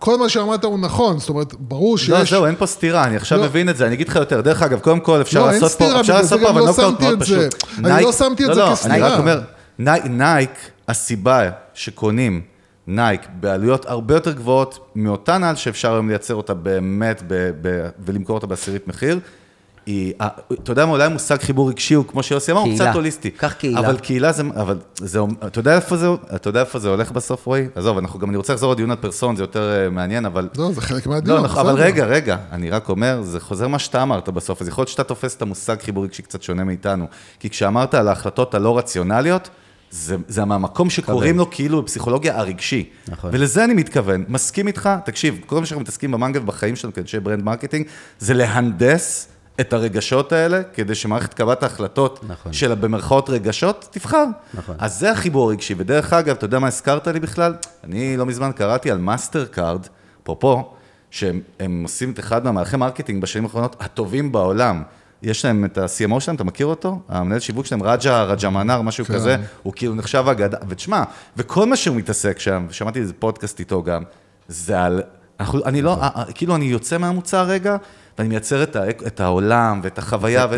Speaker 7: כל מה שאמרת הוא נכון, זאת אומרת, ברור שיש...
Speaker 6: לא, זהו, אין פה סתירה, אני עכשיו
Speaker 7: לא.
Speaker 6: מבין את זה, אני אגיד לך יותר. דרך אגב, קודם כל אפשר
Speaker 7: לא,
Speaker 6: לעשות פה,
Speaker 7: סתירה,
Speaker 6: אפשר
Speaker 7: בגלל
Speaker 6: לעשות פה, אבל
Speaker 7: לא
Speaker 6: נוקאוט
Speaker 7: שמתי
Speaker 6: מאוד. פשוט.
Speaker 7: אני
Speaker 6: Nike-
Speaker 7: לא שמתי את
Speaker 6: לא,
Speaker 7: זה
Speaker 6: לא,
Speaker 7: כסתירה.
Speaker 6: אני רק אומר, ני- Nike, הסיבה שקונים Nike בעלויות הרבה יותר גבוהות מאותה נעל שאפשר היום לייצר אותה באמת ב- ב- ולמכור אותה בעשירית מחיר. היא, ה- אתה יודע מה, אולי המושג חיבור רגשי הוא, כמו שיוסי אמר, הוא. קצת הוליסטי.
Speaker 8: קח קהילה.
Speaker 6: אבל קהילה זה, אבל זה, אתה יודע איפה זה, אתה יודע איפה זה הולך בסוף, רועי? עזוב, אנחנו גם, אני רוצה לחזור לדיון על פרסון, זה יותר אה, מעניין, אבל...
Speaker 7: לא, זה חלק מהדיון.
Speaker 6: לא, נכון, אבל. רגע, רגע, אני רק אומר, זה חוזר מה שאתה אמרת בסוף, אז יכול להיות שאתה תופס את המושג חיבור רגשי קצת שונה מאיתנו. כי כשאמרת על ההחלטות הלא רציונליות, זה, זה מהמקום שקוראים לו כאילו בפסיכולוגיה הרגשי.
Speaker 8: נכון.
Speaker 6: ולזה אני מתכוון, מסכים איתך, תקשיב, כל מה שאנחנו מתעסקים במנגל בחיים שלנו כאנשי brand marketing, זה להנדס את הרגשות האלה, כדי שמערכת קבלת ההחלטות
Speaker 8: נכון.
Speaker 6: של במרכאות רגשות, תבחר.
Speaker 8: נכון.
Speaker 6: אז זה החיבור הרגשי, ודרך אגב, אתה יודע מה הזכרת לי בכלל? אני לא מזמן קראתי על Mastercard, אפרופו, שהם הם עושים את אחד מהמערכי marketing בשנים האחרונות הטובים בעולם. יש להם את ה-CMO שלהם, אתה מכיר אותו? המנהל שיווק שלהם, רג'ה, רג'ה מנאר, משהו
Speaker 7: כן.
Speaker 6: כזה, הוא כאילו נחשב אגדה, ותשמע, וכל מה שהוא מתעסק שם, שמעתי איזה פודקאסט איתו גם, זה על, אנחנו, אני לא,
Speaker 8: נכון.
Speaker 6: כאילו אני יוצא מהמוצר רגע, ואני מייצר את, ה, את העולם ואת החוויה,
Speaker 8: את-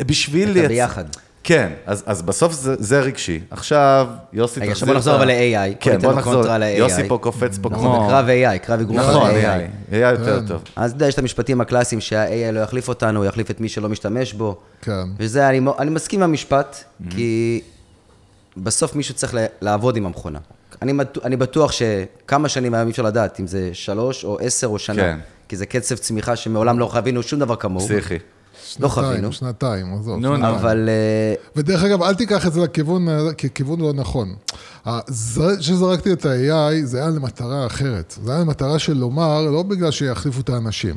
Speaker 6: ובשביל
Speaker 8: את הביחד.
Speaker 6: כן, אז, אז בסוף זה, זה רגשי. עכשיו, יוסי
Speaker 8: עכשיו
Speaker 6: תחזיר
Speaker 8: בוא נחזור
Speaker 6: את ה-
Speaker 8: אבל ל-AI. בוא
Speaker 6: כן,
Speaker 8: ניתן
Speaker 6: בוא
Speaker 8: לו
Speaker 6: נחזור.
Speaker 8: קונטרה ל-AI.
Speaker 6: יוסי פה קופץ פה
Speaker 8: אנחנו
Speaker 6: כמו...
Speaker 8: בקרב AI, קרב אגרוף
Speaker 6: נכון,
Speaker 8: על
Speaker 6: AI.
Speaker 8: AI.
Speaker 6: AI יותר
Speaker 7: כן.
Speaker 6: טוב.
Speaker 8: אז אתה יודע, יש את המשפטים הקלאסיים שה-AI לא יחליף אותנו, הוא יחליף את מי שלא משתמש בו.
Speaker 7: כן.
Speaker 8: וזה, אני, אני מסכים עם המשפט, כי בסוף מישהו צריך לעבוד עם המכונה. אני בטוח שכמה שנים היום אי אפשר לדעת אם זה שלוש או עשר או שנה.
Speaker 6: כן.
Speaker 8: כי זה קצב צמיחה שמעולם לא חווינו שום דבר כמוהו.
Speaker 6: פסיכי.
Speaker 8: לא חווינו.
Speaker 7: שנתיים, עזוב.
Speaker 6: נו, נו.
Speaker 8: אבל אה,
Speaker 7: ודרך אגב, אל תיקח את זה לכיוון, אה, ככיוון לא נכון. כשזרקתי את ה-AI, זה היה למטרה אחרת. זה היה למטרה של לומר, לא בגלל שיחליפו את האנשים,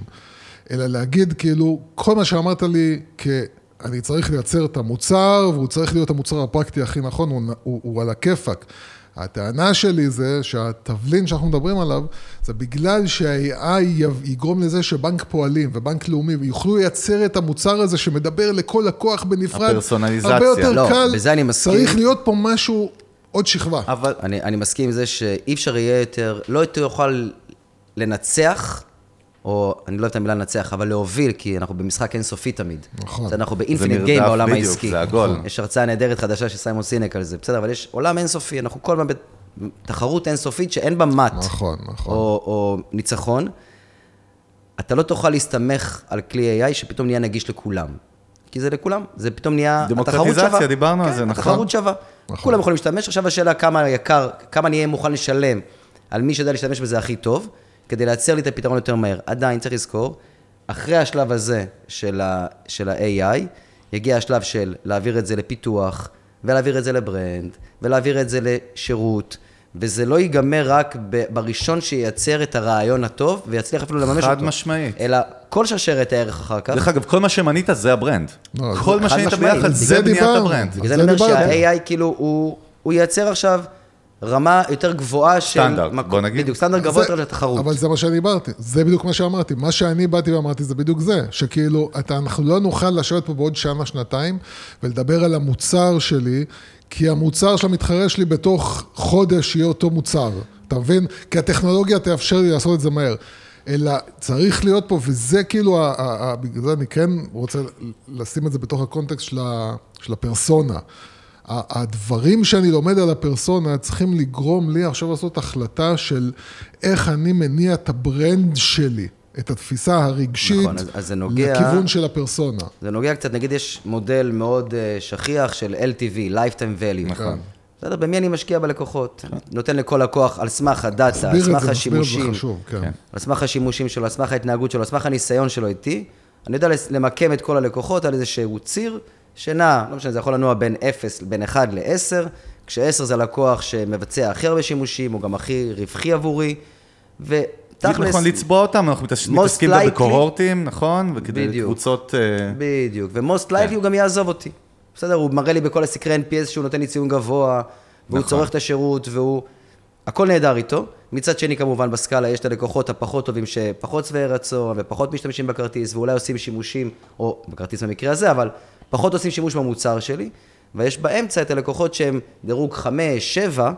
Speaker 7: אלא להגיד כאילו, כל מה שאמרת לי, כ... אני צריך לייצר את המוצר, והוא צריך להיות המוצר הפרקטי הכי נכון, הוא, הוא, הוא על הכיפאק. הטענה שלי זה שהתבלין שאנחנו מדברים עליו, זה בגלל שה-AI יגרום לזה שבנק פועלים ובנק לאומי יוכלו לייצר את המוצר הזה שמדבר לכל לקוח בנפרד.
Speaker 6: הפרסונליזציה.
Speaker 7: הרבה יותר
Speaker 8: לא,
Speaker 7: קל.
Speaker 8: בזה אני מסכים.
Speaker 7: צריך להיות פה משהו, עוד שכבה.
Speaker 6: אבל...
Speaker 8: אני, אני מסכים עם זה שאי אפשר יהיה יותר, לא יותר יוכל לנצח, או אני לא אוהב את המילה לנצח, אבל להוביל, כי אנחנו במשחק אינסופי תמיד.
Speaker 7: נכון.
Speaker 8: אנחנו
Speaker 6: נרדף
Speaker 8: גיים בעולם
Speaker 6: בדיוק,
Speaker 8: העסקי.
Speaker 6: זה עגול.
Speaker 8: יש הרצאה נהדרת חדשה של סיימון סינק על זה, בסדר, אבל יש עולם אינסופי, אנחנו כל הזמן בתחרות אינסופית שאין בה מט.
Speaker 7: נכון, נכון.
Speaker 8: או, או ניצחון. אתה לא תוכל להסתמך על כלי AI שפתאום נהיה נגיש לכולם. כי זה לכולם, זה פתאום נהיה, התחרות
Speaker 6: דמוקרטיזציה,
Speaker 8: שווה.
Speaker 6: דיברנו על
Speaker 8: כן,
Speaker 6: זה, נכון.
Speaker 8: התחרות שווה.
Speaker 7: נכון.
Speaker 8: כולם יכולים להשתמש, עכשיו השאלה כמה יקר, כמה אני אהיה מוכן לשלם על מי שיודע להשתמש בזה הכי טוב, כדי לייצר לי את הפתרון יותר מהר. עדיין צריך לזכור, אחרי השלב הזה של, ה, של ה-AI, יגיע השלב של להעביר את זה לפיתוח, ולהעביר את זה ל brand, ולהעביר את זה לשירות, וזה לא ייגמר רק ב- בראשון שייצר את הרעיון הטוב, ויצליח אפילו לממש אותו.
Speaker 6: חד משמעית.
Speaker 8: אלא כל שרשרת הערך אחר כך.
Speaker 6: דרך אגב, כל מה שמנית זה ה brand.
Speaker 7: לא,
Speaker 6: כל מה
Speaker 8: משמעית.
Speaker 6: ביחד
Speaker 8: זה
Speaker 6: זה בניית
Speaker 7: דיברנו.
Speaker 6: ה brand.
Speaker 8: בגלל זה
Speaker 7: זה
Speaker 8: אני אומר. שה-AI כאילו, הוא, הוא ייצר עכשיו רמה יותר גבוהה של...
Speaker 6: סטנדרט,
Speaker 8: מקום-
Speaker 6: בוא נגיד.
Speaker 8: בדיוק, סטנדרט גבוה יותר לתחרות.
Speaker 7: אבל זה מה שאני דיברתי, זה בדיוק מה שאמרתי. מה שאני באתי ואמרתי זה בדיוק זה, שכאילו, אתה, אנחנו לא נוכל לשבת פה בעוד שנה, שנתיים, ולדבר על המוצר שלי, כי המוצר של המתחרה שלי בתוך חודש יהיה אותו מוצר. אתה מבין? כי הטכנולוגיה תאפשר לי לעשות את זה מהר. אלא צריך להיות פה, וזה כאילו, ה- ה- ה- בגלל זה אני כן רוצה לשים את זה בתוך הקונטקסט של, ה, של הפרסונה. הדברים שאני לומד על הפרסונה צריכים לגרום לי עכשיו לעשות החלטה של איך אני מניע את ה brand שלי, את התפיסה הרגשית,
Speaker 8: נכון, אז- אז זה נוגע-
Speaker 7: לכיוון של הפרסונה.
Speaker 8: זה נוגע קצת, נגיד יש מודל מאוד אה, שכיח של LTV, Lifetime Value.
Speaker 7: נכון.
Speaker 8: בסדר, במי אני משקיע בלקוחות? נותן לכל לקוח על סמך ה
Speaker 7: data, על
Speaker 8: סמך השימושים,
Speaker 7: חשוב, כן.
Speaker 8: על סמך השימושים שלו, על סמך ההתנהגות שלו, על סמך הניסיון שלו איתי, אני יודע למקם את כל הלקוחות על איזשהו ציר שנע, לא משנה, זה יכול לנוע בין 0, בין 1 ל-10, כש-10 זה לקוח שמבצע הכי הרבה שימושים, הוא גם הכי רווחי עבורי, ותכלס...
Speaker 6: נכון, לצבוע אותם, אנחנו מתעסקים
Speaker 8: likely-
Speaker 6: בקוהורטים, נכון? וכדי
Speaker 8: בדיוק.
Speaker 6: קבוצות... אה,
Speaker 8: בדיוק, ו most likely הוא גם יעזוב אותי. בסדר, הוא מראה לי בכל הסקרי NPS שהוא נותן לי ציון גבוה, והוא
Speaker 6: נכון.
Speaker 8: צורך את השירות, והוא... הכל נהדר איתו. מצד שני, כמובן, בסקאלה יש את הלקוחות הפחות טובים שפחות שבעי רצון ופחות משתמשים בכרטיס, ואולי עושים שימושים, או בכרטיס במקרה הזה, אבל פחות עושים שימוש במוצר שלי, ויש באמצע את הלקוחות שהם דירוג 5, 7,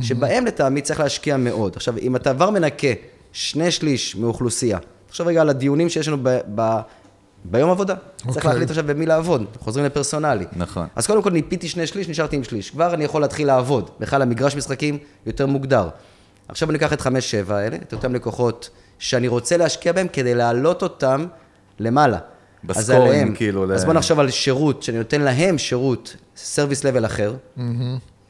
Speaker 8: שבהם לטעמי צריך להשקיע מאוד. עכשיו, אם אתה כבר מנקה שני שליש מאוכלוסייה, תחשוב רגע על הדיונים שיש לנו ב... ב ביום עבודה. צריך
Speaker 7: אוקיי.
Speaker 8: להחליט עכשיו במי לעבוד, חוזרים לפרסונלי.
Speaker 6: נכון.
Speaker 8: אז קודם כל ניפיתי שני שליש, נשארתי עם שליש. כבר אני יכול להתחיל לעבוד. בכלל המגרש משחקים יותר מוגדר. עכשיו אני אקח את חמש, שבע האלה, את אותם לקוחות שאני רוצה להשקיע בהם כדי להעלות אותם למעלה. אז
Speaker 6: ב scoring,
Speaker 8: עליהם.
Speaker 6: כאילו,
Speaker 8: אז
Speaker 6: ל-
Speaker 8: בוא נחשוב על שירות, שאני נותן להם שירות, service level אחר.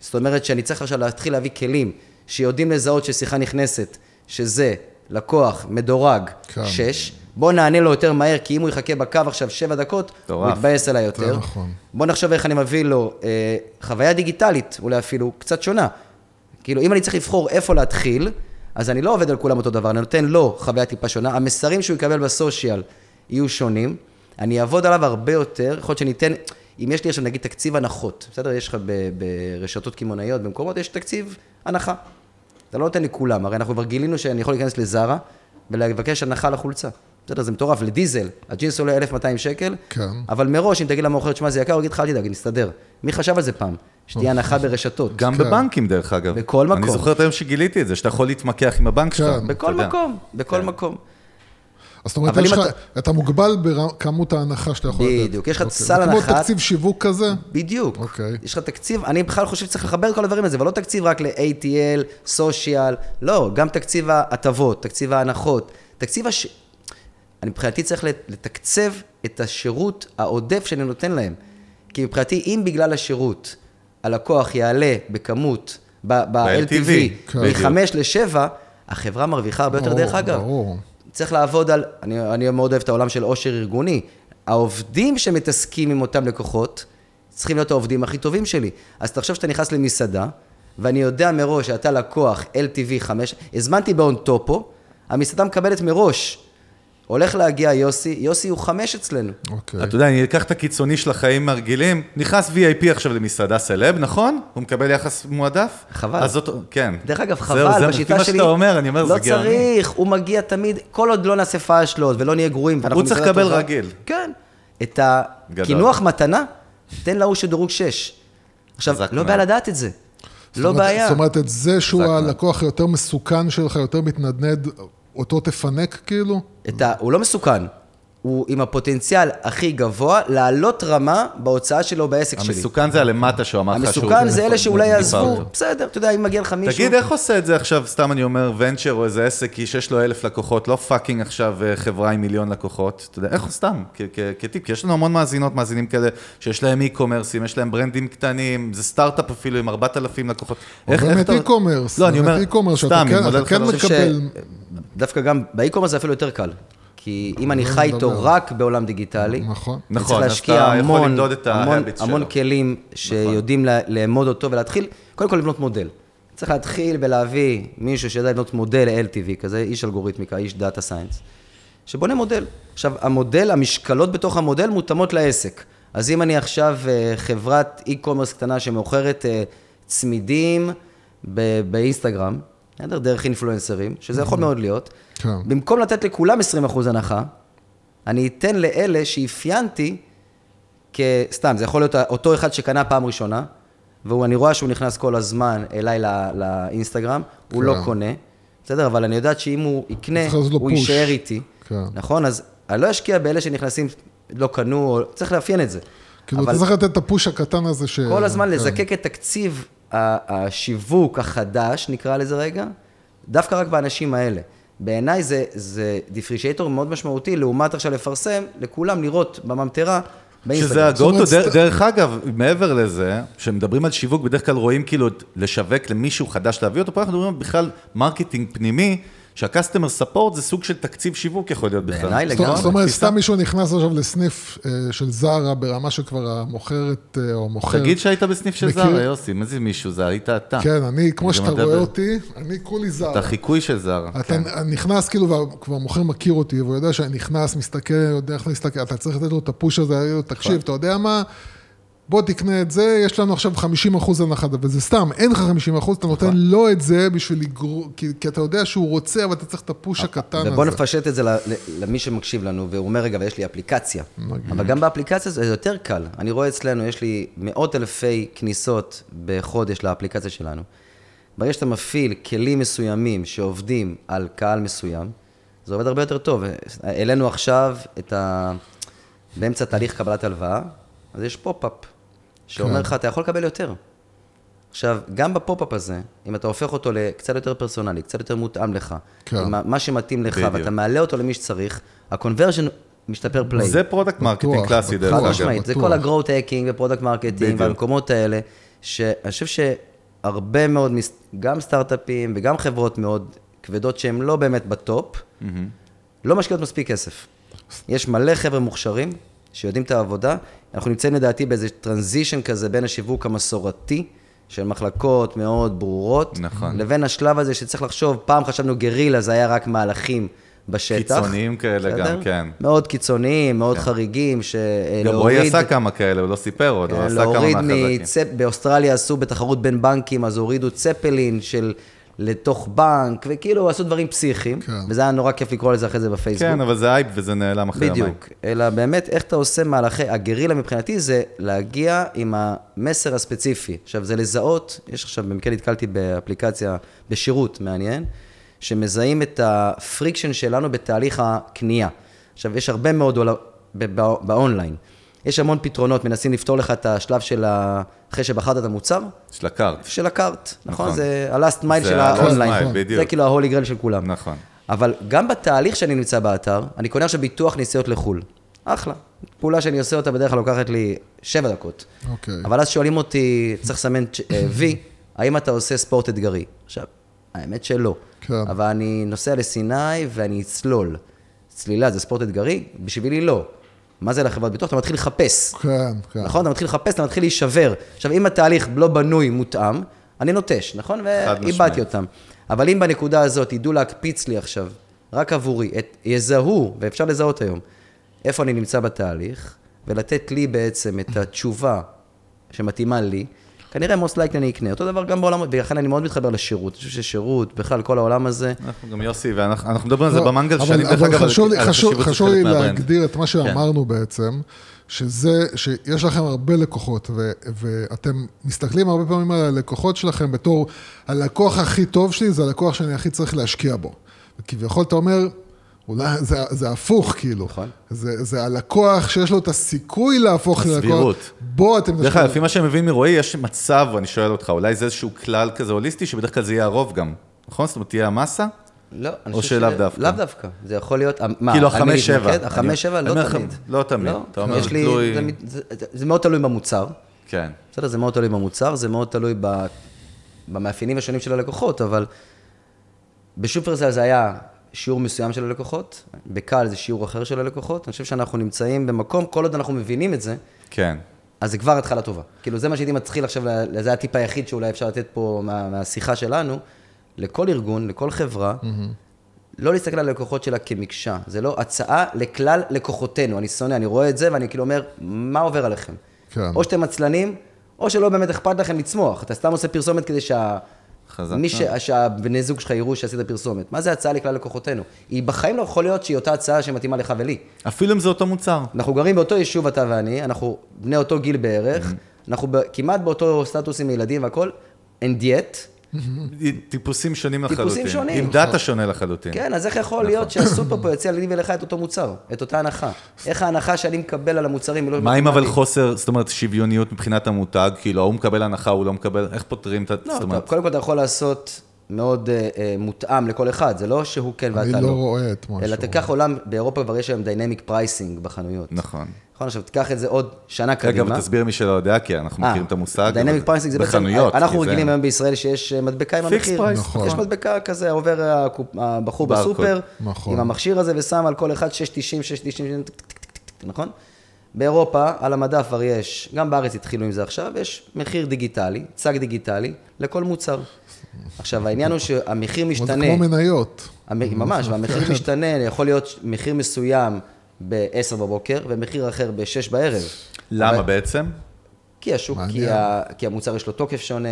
Speaker 8: זאת אומרת שאני צריך עכשיו להתחיל להביא כלים שיודעים לזהות ששיחה נכנסת, שזה לקוח מדורג
Speaker 7: כן.
Speaker 8: שש, בוא נענה לו יותר מהר, כי אם הוא יחכה בקו עכשיו שבע דקות, הוא
Speaker 6: מטורף.
Speaker 8: יתבאס עליי יותר.
Speaker 7: זה נכון.
Speaker 8: בוא נחשוב איך אני מביא לו אה, חוויה דיגיטלית, אולי אפילו קצת שונה. כאילו, אם אני צריך לבחור איפה להתחיל, אז אני לא עובד על כולם אותו דבר, אני נותן לו חוויה טיפה שונה, המסרים שהוא יקבל בסושיאל יהיו שונים, אני אעבוד עליו הרבה יותר, יכול להיות שאני אתן, אם יש לי עכשיו נגיד תקציב הנחות, בסדר? יש לך ברשתות קמעונאיות, במקומות, יש תקציב הנחה. אתה לא נותן לכולם, הרי אנחנו כבר גילינו שאני יכול להיכנס לזארה ולבקש הנחה לחולצה. בסדר, זה מטורף, לדיזל, הג'ינס עולה 1,200 שקל,
Speaker 7: כן.
Speaker 8: אבל מראש, אם תגיד למוכרת, שמע, זה יקר, הוא יגיד לך, אל תדאג, נסתדר. מי חשב על זה פעם? שתהיה הנחה ברשתות.
Speaker 6: גם
Speaker 7: כן.
Speaker 6: בבנקים, דרך אגב.
Speaker 8: בכל מקום.
Speaker 6: אני זוכר את היום שגיליתי את זה, שאתה יכול להתמקח עם הבנק שלך.
Speaker 7: כן.
Speaker 8: בכל
Speaker 6: אתה יודע.
Speaker 8: מקום, בכל
Speaker 6: כן.
Speaker 8: מקום.
Speaker 7: אז זאת אומרת,
Speaker 8: אבל אתה-
Speaker 7: אתה מוגבל בכמות ההנחה שאתה יכול לתת.
Speaker 8: בדיוק, יש לך
Speaker 7: אוקיי.
Speaker 8: סל
Speaker 7: זה
Speaker 8: הנחה.
Speaker 7: כמו תקציב שיווק כזה?
Speaker 8: בדיוק.
Speaker 7: אוקיי.
Speaker 8: יש לך תקציב, אני בכלל חושב שצריך לחבר את כל הדברים האלה, ולא תקציב רק ל-ATL, סושיאל, לא, גם תקציב ההטבות, תקציב ההנחות, תקציב הש... אני מבחינתי צריך לת- לתקצב את השירות העודף שאני נותן להם. כי מבחינתי, אם בגלל השירות הלקוח יעלה בכמות, ב-LTV,
Speaker 6: כן.
Speaker 8: מ-5 ל-7, החברה מרוויחה הרבה יותר, דרך אגב.
Speaker 7: ברור.
Speaker 8: צריך לעבוד על, אני, אני מאוד אוהב את העולם של עושר ארגוני. העובדים שמתעסקים עם אותם לקוחות, צריכים להיות העובדים הכי טובים שלי. אז תחשוב שאתה נכנס למסעדה, ואני יודע מראש שאתה לקוח LTV 5, הזמנתי בהון טופו, המסעדה מקבלת מראש. הולך להגיע יוסי, יוסי הוא חמש אצלנו.
Speaker 7: אוקיי.
Speaker 6: אתה יודע, אני אקח את הקיצוני של החיים הרגילים, נכנס VIP עכשיו למסעדה סלב, נכון? הוא מקבל יחס מועדף?
Speaker 8: חבל.
Speaker 6: אז זאת, כן.
Speaker 8: דרך אגב, חבל,
Speaker 6: זה
Speaker 8: בשיטה
Speaker 6: לפי
Speaker 8: שלי...
Speaker 6: מה שאתה אומר, אני אומר,
Speaker 8: לא
Speaker 6: זה גאוני.
Speaker 8: צריך, הוא מגיע תמיד, כל עוד לא נעשה פאשלות ולא נהיה גרועים.
Speaker 6: הוא צריך לקבל
Speaker 8: טובה.
Speaker 6: רגיל.
Speaker 8: כן. את. הקינוח מתנה, תן להוא שדירוג 6. עכשיו, לא. בעיה לדעת את זה. לא בעיה.
Speaker 7: זאת אומרת, את זה שהוא. הלקוח היותר מסוכן שלך, יותר מתנדנד, אותו תפנק כאילו?
Speaker 8: ה... הוא לא מסוכן. הוא עם הפוטנציאל הכי גבוה לעלות רמה בהוצאה שלו בעסק שלי.
Speaker 6: המסוכן זה הלמטה שהוא אמר לך שהוא...
Speaker 8: המסוכן זה אלה שאולי יעזבו,
Speaker 6: אותו.
Speaker 8: בסדר, אתה יודע, אם מגיע לך מישהו...
Speaker 6: תגיד, איך עושה את זה עכשיו, סתם אני אומר, venture או איזה עסק שיש לו אלף לקוחות, לא fucking עכשיו אה, חברה עם מיליון לקוחות, אתה יודע, איך סתם, כטיפ, כי יש לנו המון מאזינות, מאזינים כאלה, שיש להם e-commerceים, יש להם brandים קטנים, זה סטארט-אפ אפילו עם 4,000 לקוחות. איך- אתה-
Speaker 7: e-commerce.
Speaker 6: סתם.
Speaker 8: דווקא גם ב e-commerce זה אפילו יותר קל. כי אם אני
Speaker 7: לא
Speaker 8: חי איתו. רק בעולם דיגיטלי,
Speaker 7: נכון.
Speaker 8: אני
Speaker 6: נכון,
Speaker 8: צריך
Speaker 6: אז
Speaker 8: להשקיע
Speaker 6: אתה יכול
Speaker 8: המון,
Speaker 6: למדוד את
Speaker 8: המון, המון. כלים שיודעים לה- לאמוד אותו ולהתחיל, קודם כל לבנות מודל. צריך להתחיל בלהביא מישהו שיודע לבנות מודל LTV כזה, איש אלגוריתמיקה, איש data science, שבונה מודל. עכשיו, המודל, המשקלות בתוך המודל מותאמות לעסק. אז אם אני עכשיו אה, חברת e-commerce קטנה שמוכרת אה, צמידים ב- באינסטגרם, בסדר? דרך אינפלואנסרים, שזה יכול מאוד להיות,
Speaker 7: כן.
Speaker 8: במקום לתת לכולם 20% הנחה, אני אתן לאלה שאפיינתי כסתם, זה יכול להיות אותו אחד שקנה פעם ראשונה, ואני רואה שהוא נכנס כל הזמן אליי לא, לאינסטגרם, הוא
Speaker 7: כן.
Speaker 8: לא קונה, בסדר? אבל אני יודעת שאם הוא יקנה, הוא. יישאר איתי,
Speaker 7: כן.
Speaker 8: נכון? אז אני לא אשקיע באלה שנכנסים, לא קנו, או- צריך לאפיין את זה.
Speaker 7: כאילו,
Speaker 8: אבל
Speaker 7: אתה צריך לתת את הפוש הקטן הזה ש...
Speaker 8: כל הזמן
Speaker 7: כן.
Speaker 8: לזקק את תקציב השיווק החדש, נקרא לזה רגע, דווקא רק באנשים האלה. בעיניי זה, זה דיפרישייטור מאוד משמעותי, לעומת עכשיו לפרסם, לכולם לראות בממטרה,
Speaker 6: שזה
Speaker 7: אומרת,
Speaker 6: דרך- דרך אגב, מעבר לזה, כשמדברים על שיווק, בדרך כלל רואים כאילו לשווק למישהו חדש להביא אותו, פה אנחנו מדברים בכלל marketing פנימי, שה-customer support זה סוג של תקציב שיווק יכול להיות בכלל.
Speaker 8: בעיניי לגמרי.
Speaker 7: זאת אומרת. סתם מישהו נכנס עכשיו לסניף אה, של זרה ברמה שכבר המוכרת אה, או מוכר.
Speaker 6: תגיד שהיית בסניף של זרה, יוסי, מה זה מישהו? זה היית אתה.
Speaker 7: כן, אני, כמו שאתה. רואה אותי, אני כולי זרה.
Speaker 6: אתה חיקוי של זרה.
Speaker 7: אתה
Speaker 6: כן.
Speaker 7: נכנס כאילו, וכבר מוכר מכיר אותי, והוא יודע שאני נכנס, מסתכל, יודע איך להסתכל, אתה צריך לתת לו את ה push הזה, לו, תקשיב, אתה יודע מה? בוא תקנה את זה, יש לנו עכשיו 50 אחוז הנחה, וזה סתם, אין לך 50 אחוז, אתה נותן לו את זה בשביל לגרור, כי, כי אתה יודע שהוא רוצה, אבל אתה צריך את הפוש הקטן הזה.
Speaker 8: ובוא נפשט את זה למי שמקשיב לנו, והוא אומר, רגע, ויש לי אפליקציה. אבל גם באפליקציה זה יותר קל. אני רואה אצלנו, יש לי מאות אלפי כניסות בחודש לאפליקציה שלנו. ברגע שאתה מפעיל כלים מסוימים שעובדים על קהל מסוים, זה עובד הרבה יותר טוב. העלינו עכשיו את ה... באמצע תהליך קבלת הלוואה, אז יש pop-up, שאומר
Speaker 7: כן.
Speaker 8: לך, אתה יכול לקבל יותר. עכשיו, גם ב pop-up הזה, אם אתה הופך אותו לקצת יותר פרסונלי, קצת יותר מותאם לך,
Speaker 7: כן.
Speaker 8: עם מה שמתאים לך,
Speaker 6: בדיוק.
Speaker 8: ואתה מעלה אותו למי שצריך, ה-conversion משתפר פלאים.
Speaker 6: זה product
Speaker 7: marketing
Speaker 6: קלאסי, דרך
Speaker 7: בטוח.
Speaker 8: חד
Speaker 6: אגב.
Speaker 8: משמעית, זה. כל ה-growth hacking ו product
Speaker 6: marketing.
Speaker 8: והמקומות האלה, שאני חושב שהרבה מאוד, מס- גם סטארט-אפים וגם חברות מאוד כבדות שהן לא באמת ב top, לא משקיעות מספיק כסף. יש מלא חבר'ה מוכשרים שיודעים את העבודה, אנחנו נמצאים לדעתי באיזה טרנזישן כזה בין השיווק המסורתי, של מחלקות מאוד ברורות,
Speaker 6: נכון.
Speaker 8: לבין השלב הזה שצריך לחשוב, פעם חשבנו גרילה זה היה רק מהלכים בשטח.
Speaker 6: קיצוניים כאלה גם,
Speaker 8: בסדר?
Speaker 6: כן.
Speaker 8: מאוד קיצוניים, מאוד חריגים,
Speaker 6: גם רועי עשה כמה כאלה, הוא לא סיפר עוד, הוא
Speaker 8: כן,
Speaker 6: עשה כמה
Speaker 8: להוריד
Speaker 6: מהחזקים.
Speaker 8: מצפ... באוסטרליה עשו בתחרות בין בנקים, אז הורידו צפלין של לתוך בנק, וכאילו עשו דברים פסיכיים,
Speaker 7: כן.
Speaker 8: וזה היה נורא כיף לקרוא לזה אחרי זה בפייסבוק.
Speaker 6: כן, אבל זה הייפ וזה נעלם אחרי יומיים.
Speaker 8: בדיוק, אלא באמת איך אתה עושה מהלכי, הגרילה מבחינתי זה להגיע עם המסר הספציפי. עכשיו זה לזהות, יש עכשיו, במקרה נתקלתי באפליקציה, בשירות מעניין, שמזהים את ה friction שלנו בתהליך הקנייה. עכשיו, יש הרבה מאוד עול... ב- ב- באונליין. יש המון פתרונות, מנסים לפתור לך את השלב של ה... אחרי שבחרת את המוצר,
Speaker 6: של הקארט.
Speaker 8: של הקארט, נכון?
Speaker 6: נכון.
Speaker 8: זה ה-last mile
Speaker 6: זה
Speaker 8: של
Speaker 6: ה-last
Speaker 8: האונליין.
Speaker 6: mile, בדיוק.
Speaker 8: זה כאילו ה-holy grail של כולם.
Speaker 6: נכון.
Speaker 8: אבל גם בתהליך שאני נמצא באתר, אני קונה עכשיו ביטוח נסיעות לחו"ל. אחלה. פעולה שאני עושה אותה בדרך כלל לוקחת לי שבע דקות.
Speaker 7: אוקיי.
Speaker 8: אבל אז שואלים אותי, צריך לסמן אה, וי, האם אתה עושה ספורט אתגרי? עכשיו, האמת שלא.
Speaker 7: כן.
Speaker 8: אבל אני נוסע לסיני ואני אצלול. צלילה זה ספורט אתגרי? בשבילי לא. מה זה לחברת ביטוח? אתה מתחיל לחפש.
Speaker 7: כן, כן.
Speaker 8: נכון? אתה מתחיל לחפש, אתה מתחיל להישבר. עכשיו, אם התהליך לא בנוי, מותאם, אני נוטש, נכון? ואיבדתי אותם. אבל אם בנקודה הזאת ידעו להקפיץ לי עכשיו, רק עבורי, את, יזהו, ואפשר לזהות היום, איפה אני נמצא בתהליך, ולתת לי בעצם את התשובה שמתאימה לי, כנראה most likely אני אקנה. אותו דבר גם בעולם, ולכן אני מאוד מתחבר לשירות. אני חושב ששירות, בכלל, כל העולם הזה,
Speaker 6: אנחנו גם יוסי, ואנחנו אנחנו מדברים על זה
Speaker 7: לא,
Speaker 6: במנגל
Speaker 7: אבל-
Speaker 6: שנים, דרך
Speaker 7: אבל
Speaker 6: אגב, על
Speaker 7: חשוב לי-. להגדיר את מה
Speaker 6: כן.
Speaker 7: שאמרנו בעצם, שזה, שיש לכם הרבה לקוחות, ו, ואתם מסתכלים הרבה פעמים על הלקוחות שלכם בתור, הלקוח הכי טוב שלי זה הלקוח שאני הכי צריך להשקיע בו. וכביכול אתה אומר, אולי זה, זה הפוך כאילו.
Speaker 8: נכון.
Speaker 7: זה, זה הלקוח שיש לו את הסיכוי להפוך ללקוח.
Speaker 6: הסבירות.
Speaker 7: בוא אתם...
Speaker 6: דרך אגב, לפי מה שאני מבין מרועי, יש מצב, אני שואל אותך, אולי זה איזשהו כלל כזה הוליסטי, שבדרך כלל זה יהיה הרוב גם, נכון? זאת אומרת, תהיה המסה?
Speaker 8: לא, אני
Speaker 6: או
Speaker 8: חושב
Speaker 6: שלאו דווקא?
Speaker 8: לאו דווקא. זה יכול להיות, מה,
Speaker 6: כאילו החמש, שבע.
Speaker 8: החמש, שבע? לא תמיד.
Speaker 6: לא תמיד. אתה אומר, תלוי-
Speaker 8: זה, זה, זה מאוד תלוי במוצר.
Speaker 6: כן.
Speaker 8: בסדר, זה מאוד תלוי במוצר, זה מאוד תלוי ב, במאפיינים השונים של הלקוחות, אבל בשופרסל זה היה שיעור מסוים של הלקוחות, בקל זה שיעור אחר של הלקוחות. אני חושב שאנחנו נמצאים במקום, כל עוד אנחנו מבינים את זה,
Speaker 6: כן.
Speaker 8: אז זה כבר התחלה טובה. כאילו, זה מה שהייתי מתחיל עכשיו, זה הטיפ היחיד שאולי אפשר לתת פה מה, מהשיחה שלנו, לכל ארגון, לכל חברה, לא להסתכל על הלקוחות שלה כמקשה. זה לא הצעה לכלל לקוחותינו. אני שונא, אני רואה את זה ואני כאילו אומר, מה עובר עליכם?
Speaker 7: כן.
Speaker 8: או שאתם עצלנים, או שלא באמת אכפת לכם לצמוח. אתה סתם עושה פרסומת כדי שה...
Speaker 6: חזק
Speaker 8: מי ש... שהבני זוג שלך יראו שעשית פרסומת. מה זה הצעה לכלל לקוחותינו? היא בחיים לא יכול להיות שהיא אותה הצעה שמתאימה לך ולי.
Speaker 6: אפילו אם זה אותו מוצר.
Speaker 8: אנחנו גרים באותו יישוב, אתה ואני, אנחנו בני אותו גיל בערך, אנחנו ב- כמעט באותו סטטוס עם ילדים והכל, and yet,
Speaker 6: טיפוסים שונים לחלוטין.
Speaker 8: טיפוסים שונים.
Speaker 6: עם דאטה שונה לחלוטין.
Speaker 8: כן, אז איך יכול להיות שהסופר פה יציע לי ולך את אותו מוצר, את אותה הנחה? איך ההנחה שאני מקבל על המוצרים היא לא...
Speaker 6: מה
Speaker 8: מתאימה
Speaker 6: אבל? חוסר, זאת אומרת, שוויוניות מבחינת המותג? כאילו, ההוא מקבל הנחה, הוא לא מקבל, איך פותרים את ה...
Speaker 8: לא,
Speaker 6: זאת אומרת,
Speaker 8: קודם כל אתה יכול לעשות מאוד אה, אה, מותאם לכל אחד, זה לא שהוא כן ואתה
Speaker 7: אני
Speaker 8: לא.
Speaker 7: לא רואה את מה
Speaker 8: אלא
Speaker 7: שהוא
Speaker 8: תיקח עולם, באירופה כבר יש היום dynamic pricing בחנויות.
Speaker 6: נכון.
Speaker 8: נכון, עכשיו תיקח את זה עוד שנה
Speaker 6: רגע,
Speaker 8: קדימה.
Speaker 6: אבל תסביר מי שלא יודע, כי אנחנו
Speaker 8: אה,
Speaker 6: מכירים את המושג. dynamic
Speaker 8: pricing זה בעצם,
Speaker 6: בחנויות.
Speaker 8: אנחנו רגילים היום בישראל שיש אה, מדבקה עם המחיר.
Speaker 6: price,
Speaker 7: נכון.
Speaker 8: יש מדבקה כזה, עובר הבחור. בסופר,
Speaker 7: נכון.
Speaker 8: עם המכשיר הזה ושם על כל אחד 6.90, 6.90, טק, טק, טק, טק, טק, נכון? באירופה, על המדף כבר יש, גם בארץ התחילו עם זה עכשיו, יש מחיר דיגיטלי, צג דיגיטלי, לכל מוצר. עכשיו, העניין הוא שהמחיר
Speaker 7: אבל זה
Speaker 8: משתנה.
Speaker 7: כמו מניות.
Speaker 8: ממש, והמחיר משתנה, יכול להיות מחיר מסוים ב-10 בבוקר ומחיר אחר ב-6 בערב.
Speaker 6: למה
Speaker 8: אבל-
Speaker 6: בעצם?
Speaker 8: כי השוק, כי. ה, כי המוצר יש לו תוקף שונה,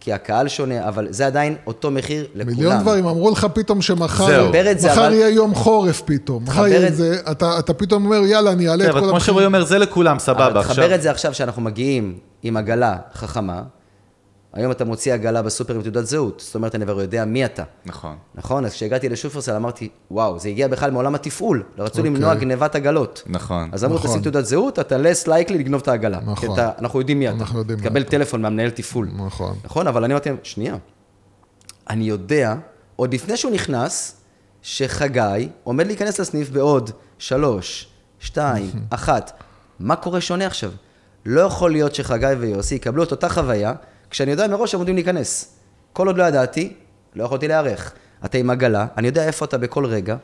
Speaker 8: כי הקהל שונה, אבל זה עדיין אותו מחיר לכולם.
Speaker 7: מיליון דברים, אמרו לך פתאום שמחר מחר
Speaker 8: אבל-
Speaker 7: יהיה יום חורף פתאום. מחר יהיה
Speaker 8: את-
Speaker 7: את זה, אתה אתה פתאום אומר, יאללה, אני אעלה
Speaker 6: כן,
Speaker 7: את
Speaker 6: אבל
Speaker 7: כל
Speaker 6: כמו שרועי אומר, זה לכולם, סבבה.
Speaker 8: אבל
Speaker 6: עכשיו...
Speaker 8: תחבר את זה עכשיו שאנחנו מגיעים עם עגלה חכמה, היום אתה מוציא עגלה בסופר עם תעודת זהות, זאת אומרת, אני כבר יודע מי אתה.
Speaker 6: נכון.
Speaker 8: נכון? אז כשהגעתי לשופרסל אמרתי, וואו, זה הגיע בכלל מעולם התפעול, רצו
Speaker 7: אוקיי.
Speaker 8: למנוע גנבת עגלות.
Speaker 6: נכון.
Speaker 8: אז אמרו,
Speaker 7: נכון.
Speaker 8: תשים תעודת זהות, אתה less likely לגנוב את העגלה.
Speaker 7: נכון.
Speaker 8: כי אתה, אנחנו יודעים מי אתה.
Speaker 7: אנחנו יודעים מי
Speaker 8: תקבל
Speaker 7: אתה.
Speaker 8: טלפון מהמנהל תפעול.
Speaker 7: נכון.
Speaker 8: נכון, אבל אני אמרתי שנייה, אני יודע, עוד לפני שהוא נכנס, שחגי עומד להיכנס לסניף בעוד שלוש, שתיים, אחת. מה קורה שונה עכשיו? לא יכול להיות שחגי ויוסי יקבלו את אותה חוויה, כשאני יודע מראש שהם עומדים להיכנס. כל עוד לא ידעתי, לא יכולתי להיערך. אתה עם עגלה, אני יודע איפה אתה בכל רגע,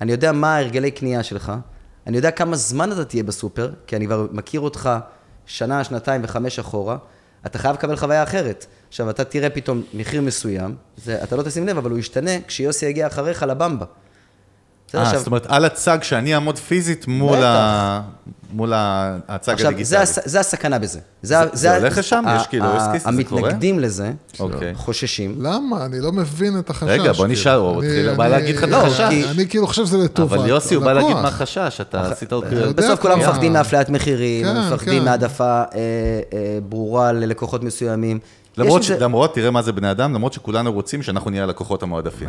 Speaker 8: אני יודע מה הרגלי קנייה שלך, אני יודע כמה זמן אתה תהיה בסופר, כי אני כבר מכיר אותך שנה, שנתיים וחמש אחורה, אתה חייב לקבל חוויה אחרת. עכשיו, אתה תראה פתאום מחיר מסוים, זה, אתה לא תשים לב, אבל הוא ישתנה כשיוסי יגיע אחריך לבמבה. בסדר,
Speaker 6: אה,
Speaker 8: עכשיו-
Speaker 6: זאת אומרת, על הצג שאני אעמוד פיזית מול. ה- מול הצג
Speaker 8: עכשיו,
Speaker 6: הדיגיטלי.
Speaker 8: זה, הס- זה הסכנה בזה.
Speaker 6: זה- זה הולך לשם? יש כאילו cases, זה קורה?
Speaker 8: המתנגדים לזה,
Speaker 6: אוקיי.
Speaker 8: חוששים.
Speaker 7: למה? אני לא מבין את החשש.
Speaker 6: רגע, בוא
Speaker 7: כאילו.
Speaker 6: נשאל, הוא
Speaker 7: אני-
Speaker 6: התחיל- הוא בא
Speaker 7: אני-
Speaker 6: להגיד לך את
Speaker 7: לא,
Speaker 6: החשש.
Speaker 7: אני כאילו חושב שזה לטובת
Speaker 6: אבל יוסי, הוא בא. להגיד מה החשש, אתה עשית עוד...
Speaker 7: יודע
Speaker 8: בסוף כולם. מפחדים מאפליית מחירים,
Speaker 7: כן,
Speaker 8: מפחדים
Speaker 7: כן.
Speaker 8: מהעדפה אה, אה, ברורה ללקוחות מסוימים,
Speaker 6: למרות, ש...
Speaker 8: זה-
Speaker 6: למרות, תראה מה זה בני אדם, למרות שכולנו רוצים שאנחנו נהיה הלקוחות המועדפים.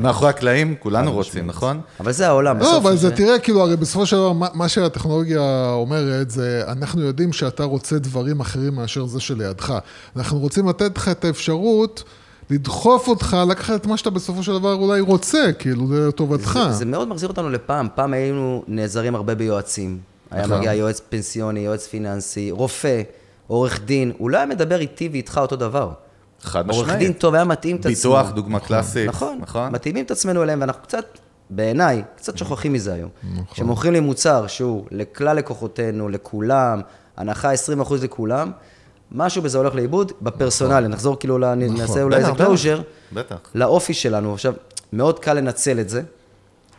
Speaker 6: מאחורי הקלעים, כולנו רוצים, נכון?
Speaker 8: אבל זה העולם.
Speaker 7: לא, אבל זה,
Speaker 8: זה-
Speaker 7: תראה, כאילו, הרי בסופו של דבר, מה, מה שהטכנולוגיה אומרת, זה, אנחנו יודעים שאתה רוצה דברים אחרים מאשר זה שלידך. אנחנו רוצים לתת לך את האפשרות לדחוף אותך, לקחת את מה שאתה בסופו של דבר אולי רוצה, כאילו, זה לטובתך.
Speaker 8: זה, זה מאוד מחזיר אותנו לפעם. פעם היינו נעזרים הרבה ביועצים. היה
Speaker 7: נכון.
Speaker 8: מגיע יועץ פנסיוני, יועץ פיננסי, רופא, עורך דין. הוא לא היה מדבר איתי ואיתך אותו דבר.
Speaker 6: חד
Speaker 8: עורך
Speaker 6: משמעית.
Speaker 8: דין טוב היה מתאים את עצמו.
Speaker 6: ביטוח, דוגמה קלאסית.
Speaker 8: נכון,
Speaker 6: נכון?
Speaker 8: מתאימים את עצמנו אליהם, ואנחנו קצת, בעיניי, קצת שוכחים מזה היום. כשמוכרים לי מוצר שהוא לכלל לקוחותינו, לכולם, הנחה 20% לכולם, משהו בזה הולך לאיבוד, בפרסונלי, נחזור כאילו, ל- נעשה אולי איזה.
Speaker 6: closure, בטח.
Speaker 8: לאופי שלנו. עכשיו, מאוד קל לנצל את זה,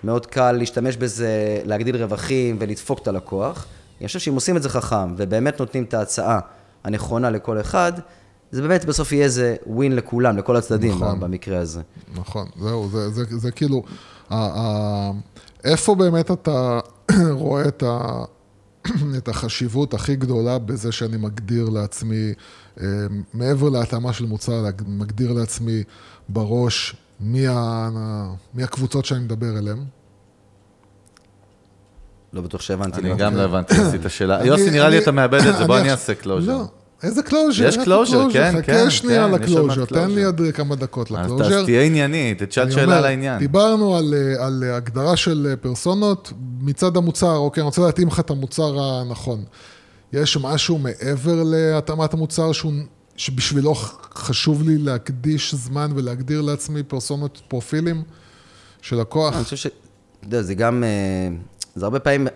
Speaker 8: מאוד קל להשתמש בזה, להגדיל רווחים ולדפוק את הלקוח. אני חושב שאם עושים את זה חכם, ובאמת נותנים את ההצעה הנכונה לכל אחד, זה באמת בסוף יהיה איזה ווין לכולם, לכל הצדדים,
Speaker 7: נכון.
Speaker 8: במקרה הזה.
Speaker 7: נכון, זהו, זה, זה, זה, זה כאילו, ה, ה, איפה באמת אתה רואה את, ה, את החשיבות הכי גדולה בזה שאני מגדיר לעצמי, אה, מעבר להתאמה של מוצר, מגדיר לעצמי בראש מי, ה, מי הקבוצות שאני מדבר אליהן?
Speaker 8: לא בטוח שהבנתי.
Speaker 6: אני. גם לא הבנתי, עשית שאלה. יוסי, נראה לי אתה מאבד את זה, בוא
Speaker 7: אני
Speaker 6: אעשה closure.
Speaker 7: לא, איזה closure?
Speaker 6: יש closure, כן, כן,
Speaker 7: חכה שנייה
Speaker 6: כן, יש שם
Speaker 7: ל closure, תן לי. עוד כמה דקות
Speaker 6: ל
Speaker 7: closure.
Speaker 6: אז תהיה ענייני, תשאל שאלה
Speaker 7: אומר,
Speaker 6: לעניין.
Speaker 7: דיברנו על, אה, על הגדרה של אה, פרסונות מצד המוצר, אוקיי, אני רוצה להתאים לך את המוצר הנכון. יש משהו מעבר להתאמת המוצר שהוא, שבשבילו חשוב לי להקדיש זמן ולהגדיר לעצמי פרסונות פרופילים של לקוח?
Speaker 8: אני חושב ש... אתה יודע, זה גם... זה הרבה פעמים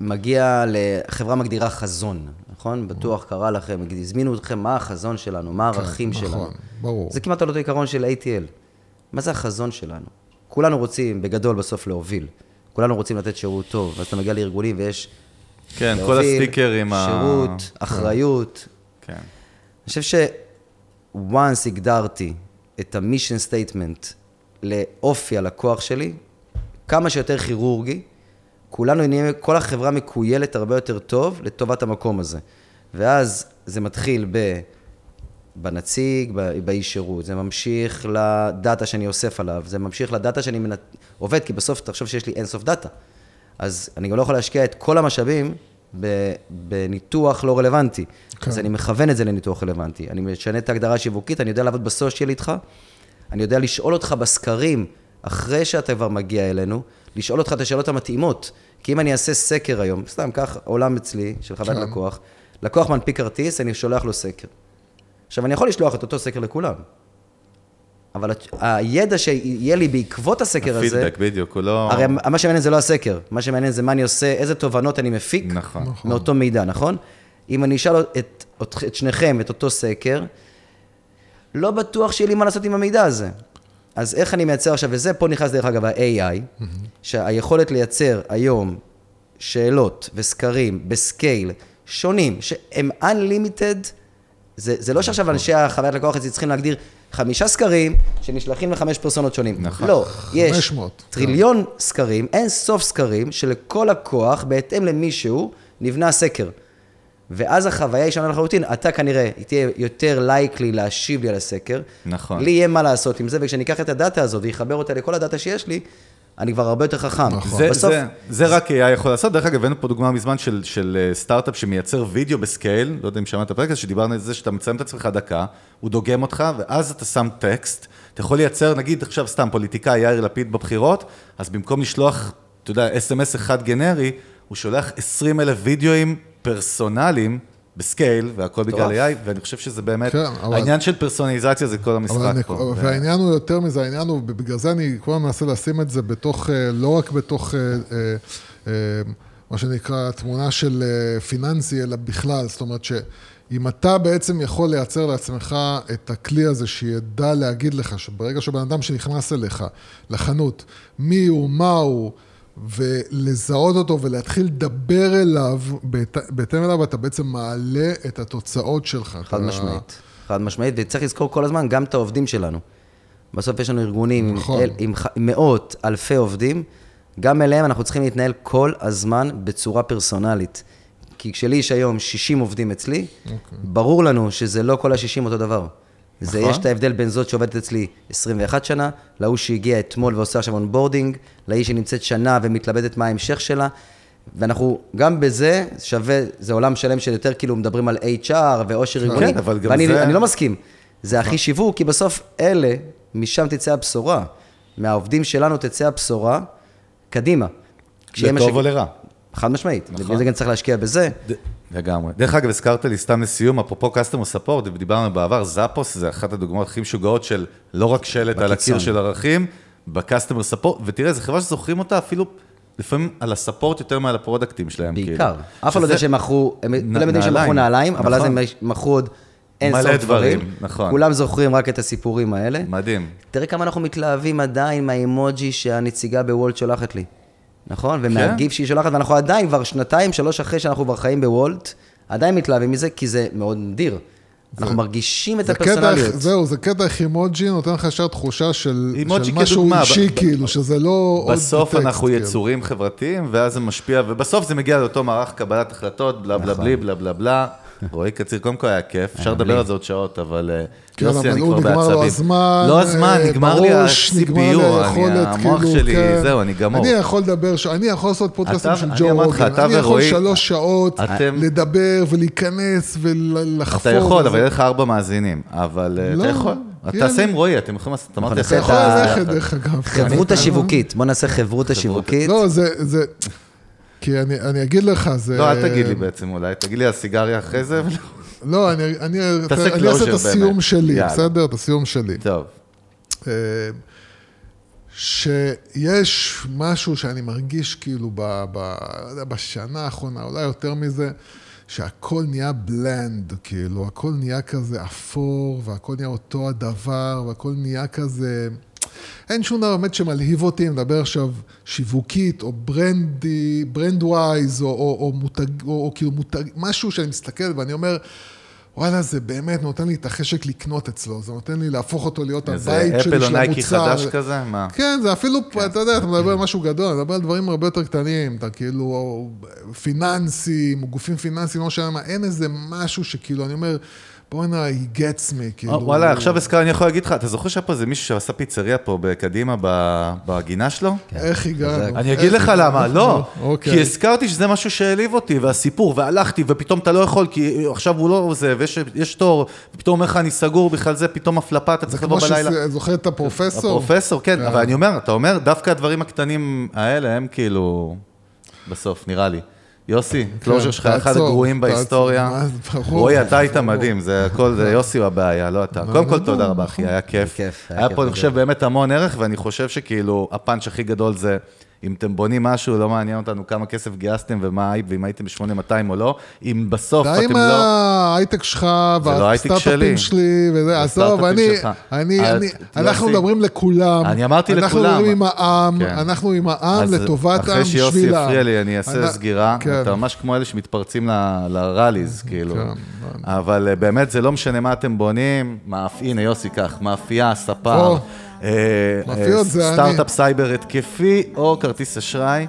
Speaker 8: מגיע לחברה מגדירה חזון, נכון? בטוח קרה לכם, הזמינו אתכם, מה החזון שלנו, מה הערכים
Speaker 7: נכון,
Speaker 8: שלנו.
Speaker 7: ברור.
Speaker 8: זה כמעט על אותו עיקרון של ATL. מה זה החזון שלנו? כולנו רוצים, בגדול, בסוף להוביל. כולנו רוצים לתת שירות טוב, ואז אתה מגיע לארגונים ויש...
Speaker 6: כן, כל הסטיקרים ה...
Speaker 8: שירות, אחריות.
Speaker 6: כן.
Speaker 8: אני חושב ש-once הגדרתי את ה-mission statement לאופי הלקוח שלי, כמה שיותר כירורגי, כולנו נהיה, כל החברה מקוילת הרבה יותר טוב לטובת המקום הזה. ואז זה מתחיל ב... בנציג, ב- באיש שירות, זה ממשיך לדאטה שאני אוסף עליו, זה ממשיך לדאטה שאני מנ... עובד, כי בסוף תחשוב שיש לי אינסוף דאטה. אז אני גם לא יכול להשקיע את כל המשאבים בניתוח לא רלוונטי.
Speaker 7: כן.
Speaker 8: אז אני מכוון את זה לניתוח רלוונטי. אני משנה את ההגדרה השיווקית, אני יודע לעבוד בסושיאל איתך, אני יודע לשאול אותך בסקרים, אחרי שאתה כבר מגיע אלינו, לשאול אותך את השאלות המתאימות. כי אם אני אעשה סקר היום, סתם קח עולם אצלי, של חוויית
Speaker 7: כן.
Speaker 8: לקוח, לקוח מנפיק כרטיס, אני שולח לו סקר. עכשיו, אני יכול לשלוח את אותו סקר לכולם, אבל הידע שיהיה לי בעקבות הסקר הזה,
Speaker 6: הפידבק, בדיוק, הוא לא...
Speaker 8: הרי מה שמעניין זה לא הסקר, מה שמעניין זה מה אני עושה, איזה תובנות אני מפיק
Speaker 6: נכון.
Speaker 8: מאותו מידע, נכון? אם אני אשאל את, את, את שניכם את אותו סקר, לא בטוח שיהיה לי מה לעשות עם המידע הזה. אז איך אני מייצר עכשיו, וזה פה נכנס דרך אגב ה-AI, שהיכולת לייצר היום שאלות וסקרים בסקייל שונים, שהם unlimited, זה, זה לא שעכשיו אנשי החוויית לקוח אצלי צריכים להגדיר חמישה סקרים שנשלחים לחמש פרסונות שונים.
Speaker 6: נכון.
Speaker 8: לא, יש
Speaker 7: 500,
Speaker 8: טריליון סקרים, אין סוף סקרים, שלכל לקוח, בהתאם למישהו, נבנה סקר. ואז החוויה היא שונה לחלוטין, אתה כנראה תהיה יותר likely להשיב לי על הסקר.
Speaker 6: נכון.
Speaker 8: לי יהיה מה לעשות עם זה, וכשאני אקח את הדאטה הזו ואחבר אותה לכל הדאטה שיש לי, אני כבר הרבה יותר חכם.
Speaker 7: נכון.
Speaker 6: זה,
Speaker 8: בסוף,
Speaker 6: זה, זה רק AI יכול לעשות. דרך אגב, הבאנו פה דוגמה מזמן של, של אה, סטארט-אפ שמייצר וידאו ב scale, לא יודע אם שמעת הזה, שדיברנו על זה שאתה מצלם את עצמך דקה, הוא דוגם אותך, ואז אתה שם טקסט. אתה יכול לייצר, נגיד עכשיו סתם פוליטיקאי יאיר לפיד בבחירות, אז במקום לשלוח, אתה יודע, אס.אם.אס אחד גנרי, הוא שולח 20 אלף וידאוים פרסונליים. בסקייל, והכל בגלל. AI, ואני חושב שזה באמת,
Speaker 7: כן, אבל-
Speaker 6: העניין של פרסונליזציה זה כל המשחק
Speaker 7: אני,
Speaker 6: פה. ו-
Speaker 7: והעניין הוא יותר מזה, העניין הוא, בגלל זה אני כל הזמן מנסה לשים את זה בתוך, אה, לא רק בתוך, אה, אה, מה שנקרא, תמונה של פיננסי, אלא בכלל. זאת אומרת שאם אתה בעצם יכול לייצר לעצמך את הכלי הזה שידע להגיד לך, שברגע שבן אדם שנכנס אליך, לחנות, מי הוא, מה הוא, ולזהות אותו ולהתחיל לדבר אליו, בהת- בהתאם אליו אתה בעצם מעלה את התוצאות שלך.
Speaker 8: חד
Speaker 7: אתה-
Speaker 8: משמעית. חד משמעית, וצריך לזכור כל הזמן גם את העובדים שלנו. בסוף יש לנו ארגונים עם,
Speaker 7: נכון.
Speaker 8: אל, עם, ח- עם מאות, אלפי עובדים, גם אליהם אנחנו צריכים להתנהל כל הזמן בצורה פרסונלית. כי כשלי יש היום 60 עובדים אצלי,
Speaker 7: אוקיי.
Speaker 8: ברור לנו שזה לא כל ה-60 אותו דבר. זה,
Speaker 6: נכון.
Speaker 8: יש את ההבדל בין זאת שעובדת אצלי 21 שנה, להוא שהגיע אתמול ועושה עכשיו onboarding, להיא שנמצאת שנה ומתלבטת מה ההמשך שלה. ואנחנו, גם בזה שווה, זה עולם שלם של יותר כאילו מדברים על HR ואושר ארגוני,
Speaker 6: כן, אבל גם
Speaker 8: ואני
Speaker 6: זה-
Speaker 8: אני לא מסכים. זה הכי שיווק, כי בסוף אלה, משם תצא הבשורה. מהעובדים שלנו תצא הבשורה, קדימה.
Speaker 6: לטוב או לרע.
Speaker 8: חד משמעית.
Speaker 6: נכון.
Speaker 8: זה גם צריך להשקיע בזה.
Speaker 6: לגמרי. דרך אגב, הזכרת לי סתם לסיום, אפרופו customer support, ודיברנו בעבר, זאפוס זה אחת הדוגמאות הכי משוגעות של לא רק שלט על
Speaker 8: בקיצון.
Speaker 6: הקיר של ערכים, ב-customer support, ותראה, זו חברה שזוכרים אותה אפילו לפעמים על הספורט יותר מעל הפרודקטים שלהם.
Speaker 8: בעיקר.
Speaker 6: כאילו.
Speaker 8: אף אחד לא יודע שהם מכרו, הם כולם יודעים שהם מכרו
Speaker 6: נעליים.
Speaker 8: אבל אז
Speaker 6: נכון.
Speaker 8: הם מכרו עוד אין סוף
Speaker 6: דברים,
Speaker 8: דברים.
Speaker 6: נכון.
Speaker 8: כולם זוכרים רק את הסיפורים האלה.
Speaker 6: מדהים.
Speaker 8: תראה כמה אנחנו מתלהבים עדיין מהאימוג'י שהנציגה בוולט שולחת לי. נכון?
Speaker 6: כן.
Speaker 8: ומהגיף שהיא שולחת, ואנחנו עדיין כבר שנתיים, שלוש אחרי שאנחנו כבר חיים בוולט, עדיין מתלהבים מזה, כי זה מאוד נדיר. אנחנו מרגישים את
Speaker 7: זה קטע,
Speaker 8: הפרסונליות.
Speaker 7: זהו, זה קטע איך אימוג'י נותן לך ישר תחושה של, משהו
Speaker 6: כדוגמה,
Speaker 7: אישי,
Speaker 6: ב-
Speaker 7: כאילו, שזה לא עוד
Speaker 6: בסוף
Speaker 7: בטקסט,
Speaker 6: אנחנו
Speaker 7: כאילו.
Speaker 6: יצורים חברתיים, ואז זה משפיע, ובסוף זה מגיע לאותו מערך קבלת החלטות, בלה בלה
Speaker 8: נכון.
Speaker 6: בלי, בלה בלה בלה. רועי קציר, קודם כל היה כיף, אפשר לדבר. על זה עוד שעות, אבל אה,
Speaker 7: כן,
Speaker 6: יוסי, אני כבר
Speaker 7: נגמר לו
Speaker 6: בעצבים.
Speaker 7: הזמן,
Speaker 6: לא הזמן,
Speaker 7: אה,
Speaker 6: נגמר לי
Speaker 7: בראש, נגמר לי
Speaker 6: ה-CPU, המוח
Speaker 7: כאילו,
Speaker 6: שלי,
Speaker 7: כן.
Speaker 6: זהו, אני גמור.
Speaker 7: אני יכול לדבר, ש- אני יכול לעשות פודקאסטים
Speaker 6: אתה-
Speaker 7: של
Speaker 6: אני
Speaker 7: ג'ו רוגן,
Speaker 6: אתה
Speaker 7: אני יכול שלוש שעות לדבר ולהיכנס ולחפור.
Speaker 6: אתה יכול. אבל יהיה לך ארבע מאזינים, אבל אה,
Speaker 7: לא,
Speaker 6: אתה יכול. אתה
Speaker 7: יאללה.
Speaker 6: תעשה עם רועי, אתם יכולים לעשות, אמרתי,
Speaker 7: אתה
Speaker 6: לך,
Speaker 7: יכול
Speaker 8: את ה-
Speaker 7: ללכת, דרך אגב.
Speaker 8: חברותא שיווקית, בוא נעשה חברותא שיווקית.
Speaker 7: לא, זה, זה, כי אני, אני אגיד לך, זה...
Speaker 6: לא, אל תגיד לי בעצם אולי, תגיד לי על סיגריה אחרי זה.
Speaker 7: לא, אני, אני,
Speaker 6: תעשה
Speaker 7: אני אעשה את הסיום
Speaker 6: באמת.
Speaker 7: שלי,
Speaker 6: יאללה.
Speaker 7: בסדר? את הסיום שלי.
Speaker 6: טוב,
Speaker 7: אה, שיש משהו שאני מרגיש כאילו ב, ב, בשנה האחרונה, אולי יותר מזה, שהכל נהיה בלנד, כאילו, הכל נהיה כזה אפור, והכל נהיה אותו הדבר, והכל נהיה כזה... אין שום דבר באמת שמלהיב אותי, מדבר עכשיו שיווקית, או ברנדי, brand wise, או, או, או מותג, או, או כאילו מותג, משהו שאני מסתכל ואני אומר, וואלה, זה באמת נותן לי את החשק לקנות אצלו, זה נותן לי להפוך אותו להיות
Speaker 6: איזה
Speaker 7: הבית שלי
Speaker 6: אפל או
Speaker 7: של
Speaker 6: נייקי
Speaker 7: המוצר.
Speaker 6: חדש כזה? מה?
Speaker 7: כן, זה אפילו, אתה יודע, אתה מדבר על משהו גדול, אתה מדבר על דברים הרבה יותר קטנים, אתה כאילו, פיננסים, גופים פיננסיים, לא משנה מה, אין איזה משהו שכאילו, אני אומר, בואנה, he gets me, כאילו.
Speaker 6: או, וואלה, עכשיו הזכר, אני יכול להגיד לך, אתה זוכר שהיה פה איזה מישהו שעשה פיצריה פה בקדימה, בגינה שלו?
Speaker 7: איך הגענו?
Speaker 6: אני אגיד לך למה, לא.
Speaker 7: אוקיי.
Speaker 6: כי הזכרתי שזה משהו שהעליב אותי, והסיפור, והלכתי, ופתאום אתה לא יכול, כי עכשיו הוא לא זה, ויש יש תור, ופתאום אומר לך, אני סגור, בכלל זה פתאום הפלפה, אתה
Speaker 7: זה
Speaker 6: צריך
Speaker 7: כמו
Speaker 6: לבוא בלילה.
Speaker 7: שזוכר את הפרופסור?
Speaker 6: הפרופסור, כן,
Speaker 7: כן.
Speaker 6: אבל אני אומר, אתה אומר, דווקא הדברים הקטנים האלה הם כאילו, בסוף, נראה לי. יוסי, קלוז'ר שלך אחד
Speaker 7: כן,
Speaker 6: הגרועים. בהיסטוריה. רועי, אתה היית. מדהים, זה הכל, זה יוסי הוא הבעיה, לא אתה. קודם כל, תודה רבה, אחי, היה כיף.
Speaker 8: היה
Speaker 6: פה, אני. חושב, באמת המון ערך, ואני חושב שכאילו, הפאנץ' הכי גדול זה, אם אתם בונים משהו, לא מעניין אותנו כמה כסף גייסתם ומה הייפ, ואם הייתם ב-8200 או לא, אם בסוף
Speaker 7: די
Speaker 6: אתם
Speaker 7: עם
Speaker 6: לא...
Speaker 7: ההייטק שלך,
Speaker 6: לא.
Speaker 7: והסטארט-אפים שלי, וזה, עזוב, אני. אני, אנחנו מדברים לכולם.
Speaker 6: אני אמרתי
Speaker 7: אנחנו
Speaker 6: לכולם.
Speaker 7: מדברים עם העם,
Speaker 6: כן.
Speaker 7: אנחנו עם העם לטובת העם,
Speaker 6: אחרי שיוסי
Speaker 7: בשביל העם.
Speaker 6: יפריע לי, אני אעשה סגירה.
Speaker 7: כן.
Speaker 6: אתה ממש כמו אלה שמתפרצים ל rallies, כאילו.
Speaker 7: כן,
Speaker 6: אבל אה, באמת, זה לא משנה מה אתם בונים. הנה, יוסי, קח, מאפייה, ספר.
Speaker 7: או,
Speaker 6: אה,
Speaker 7: מאפיות
Speaker 6: אה,
Speaker 7: זה אני.
Speaker 6: סטארט-אפ סייבר התקפי או כרטיס אשראי.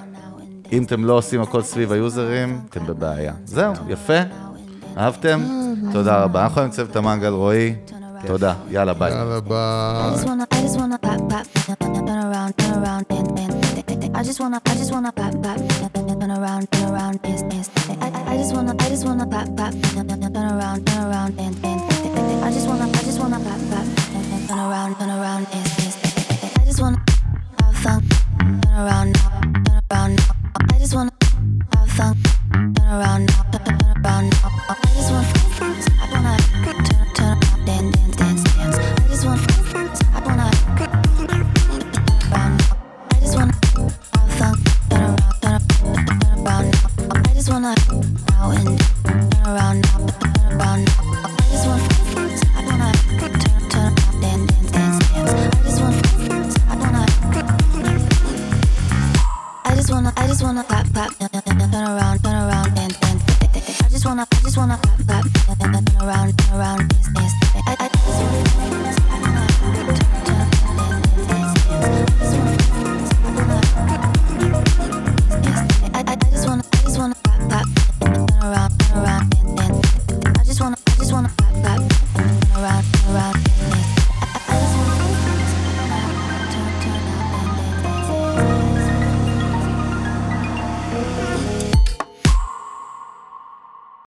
Speaker 6: אם אתם לא עושים הכל סביב היוזרים, אתם בבעיה. זהו, יפה? אהבתם? תודה רבה. אנחנו עם צוות המנגל, רועי. תודה. יאללה, ביי.
Speaker 7: יאללה, ביי.
Speaker 9: Around. I just wanna fun, turn around, now and turn around. I just wanna clap, clap, turn around, turn around, and, and, I just wanna, I just wanna clap, clap.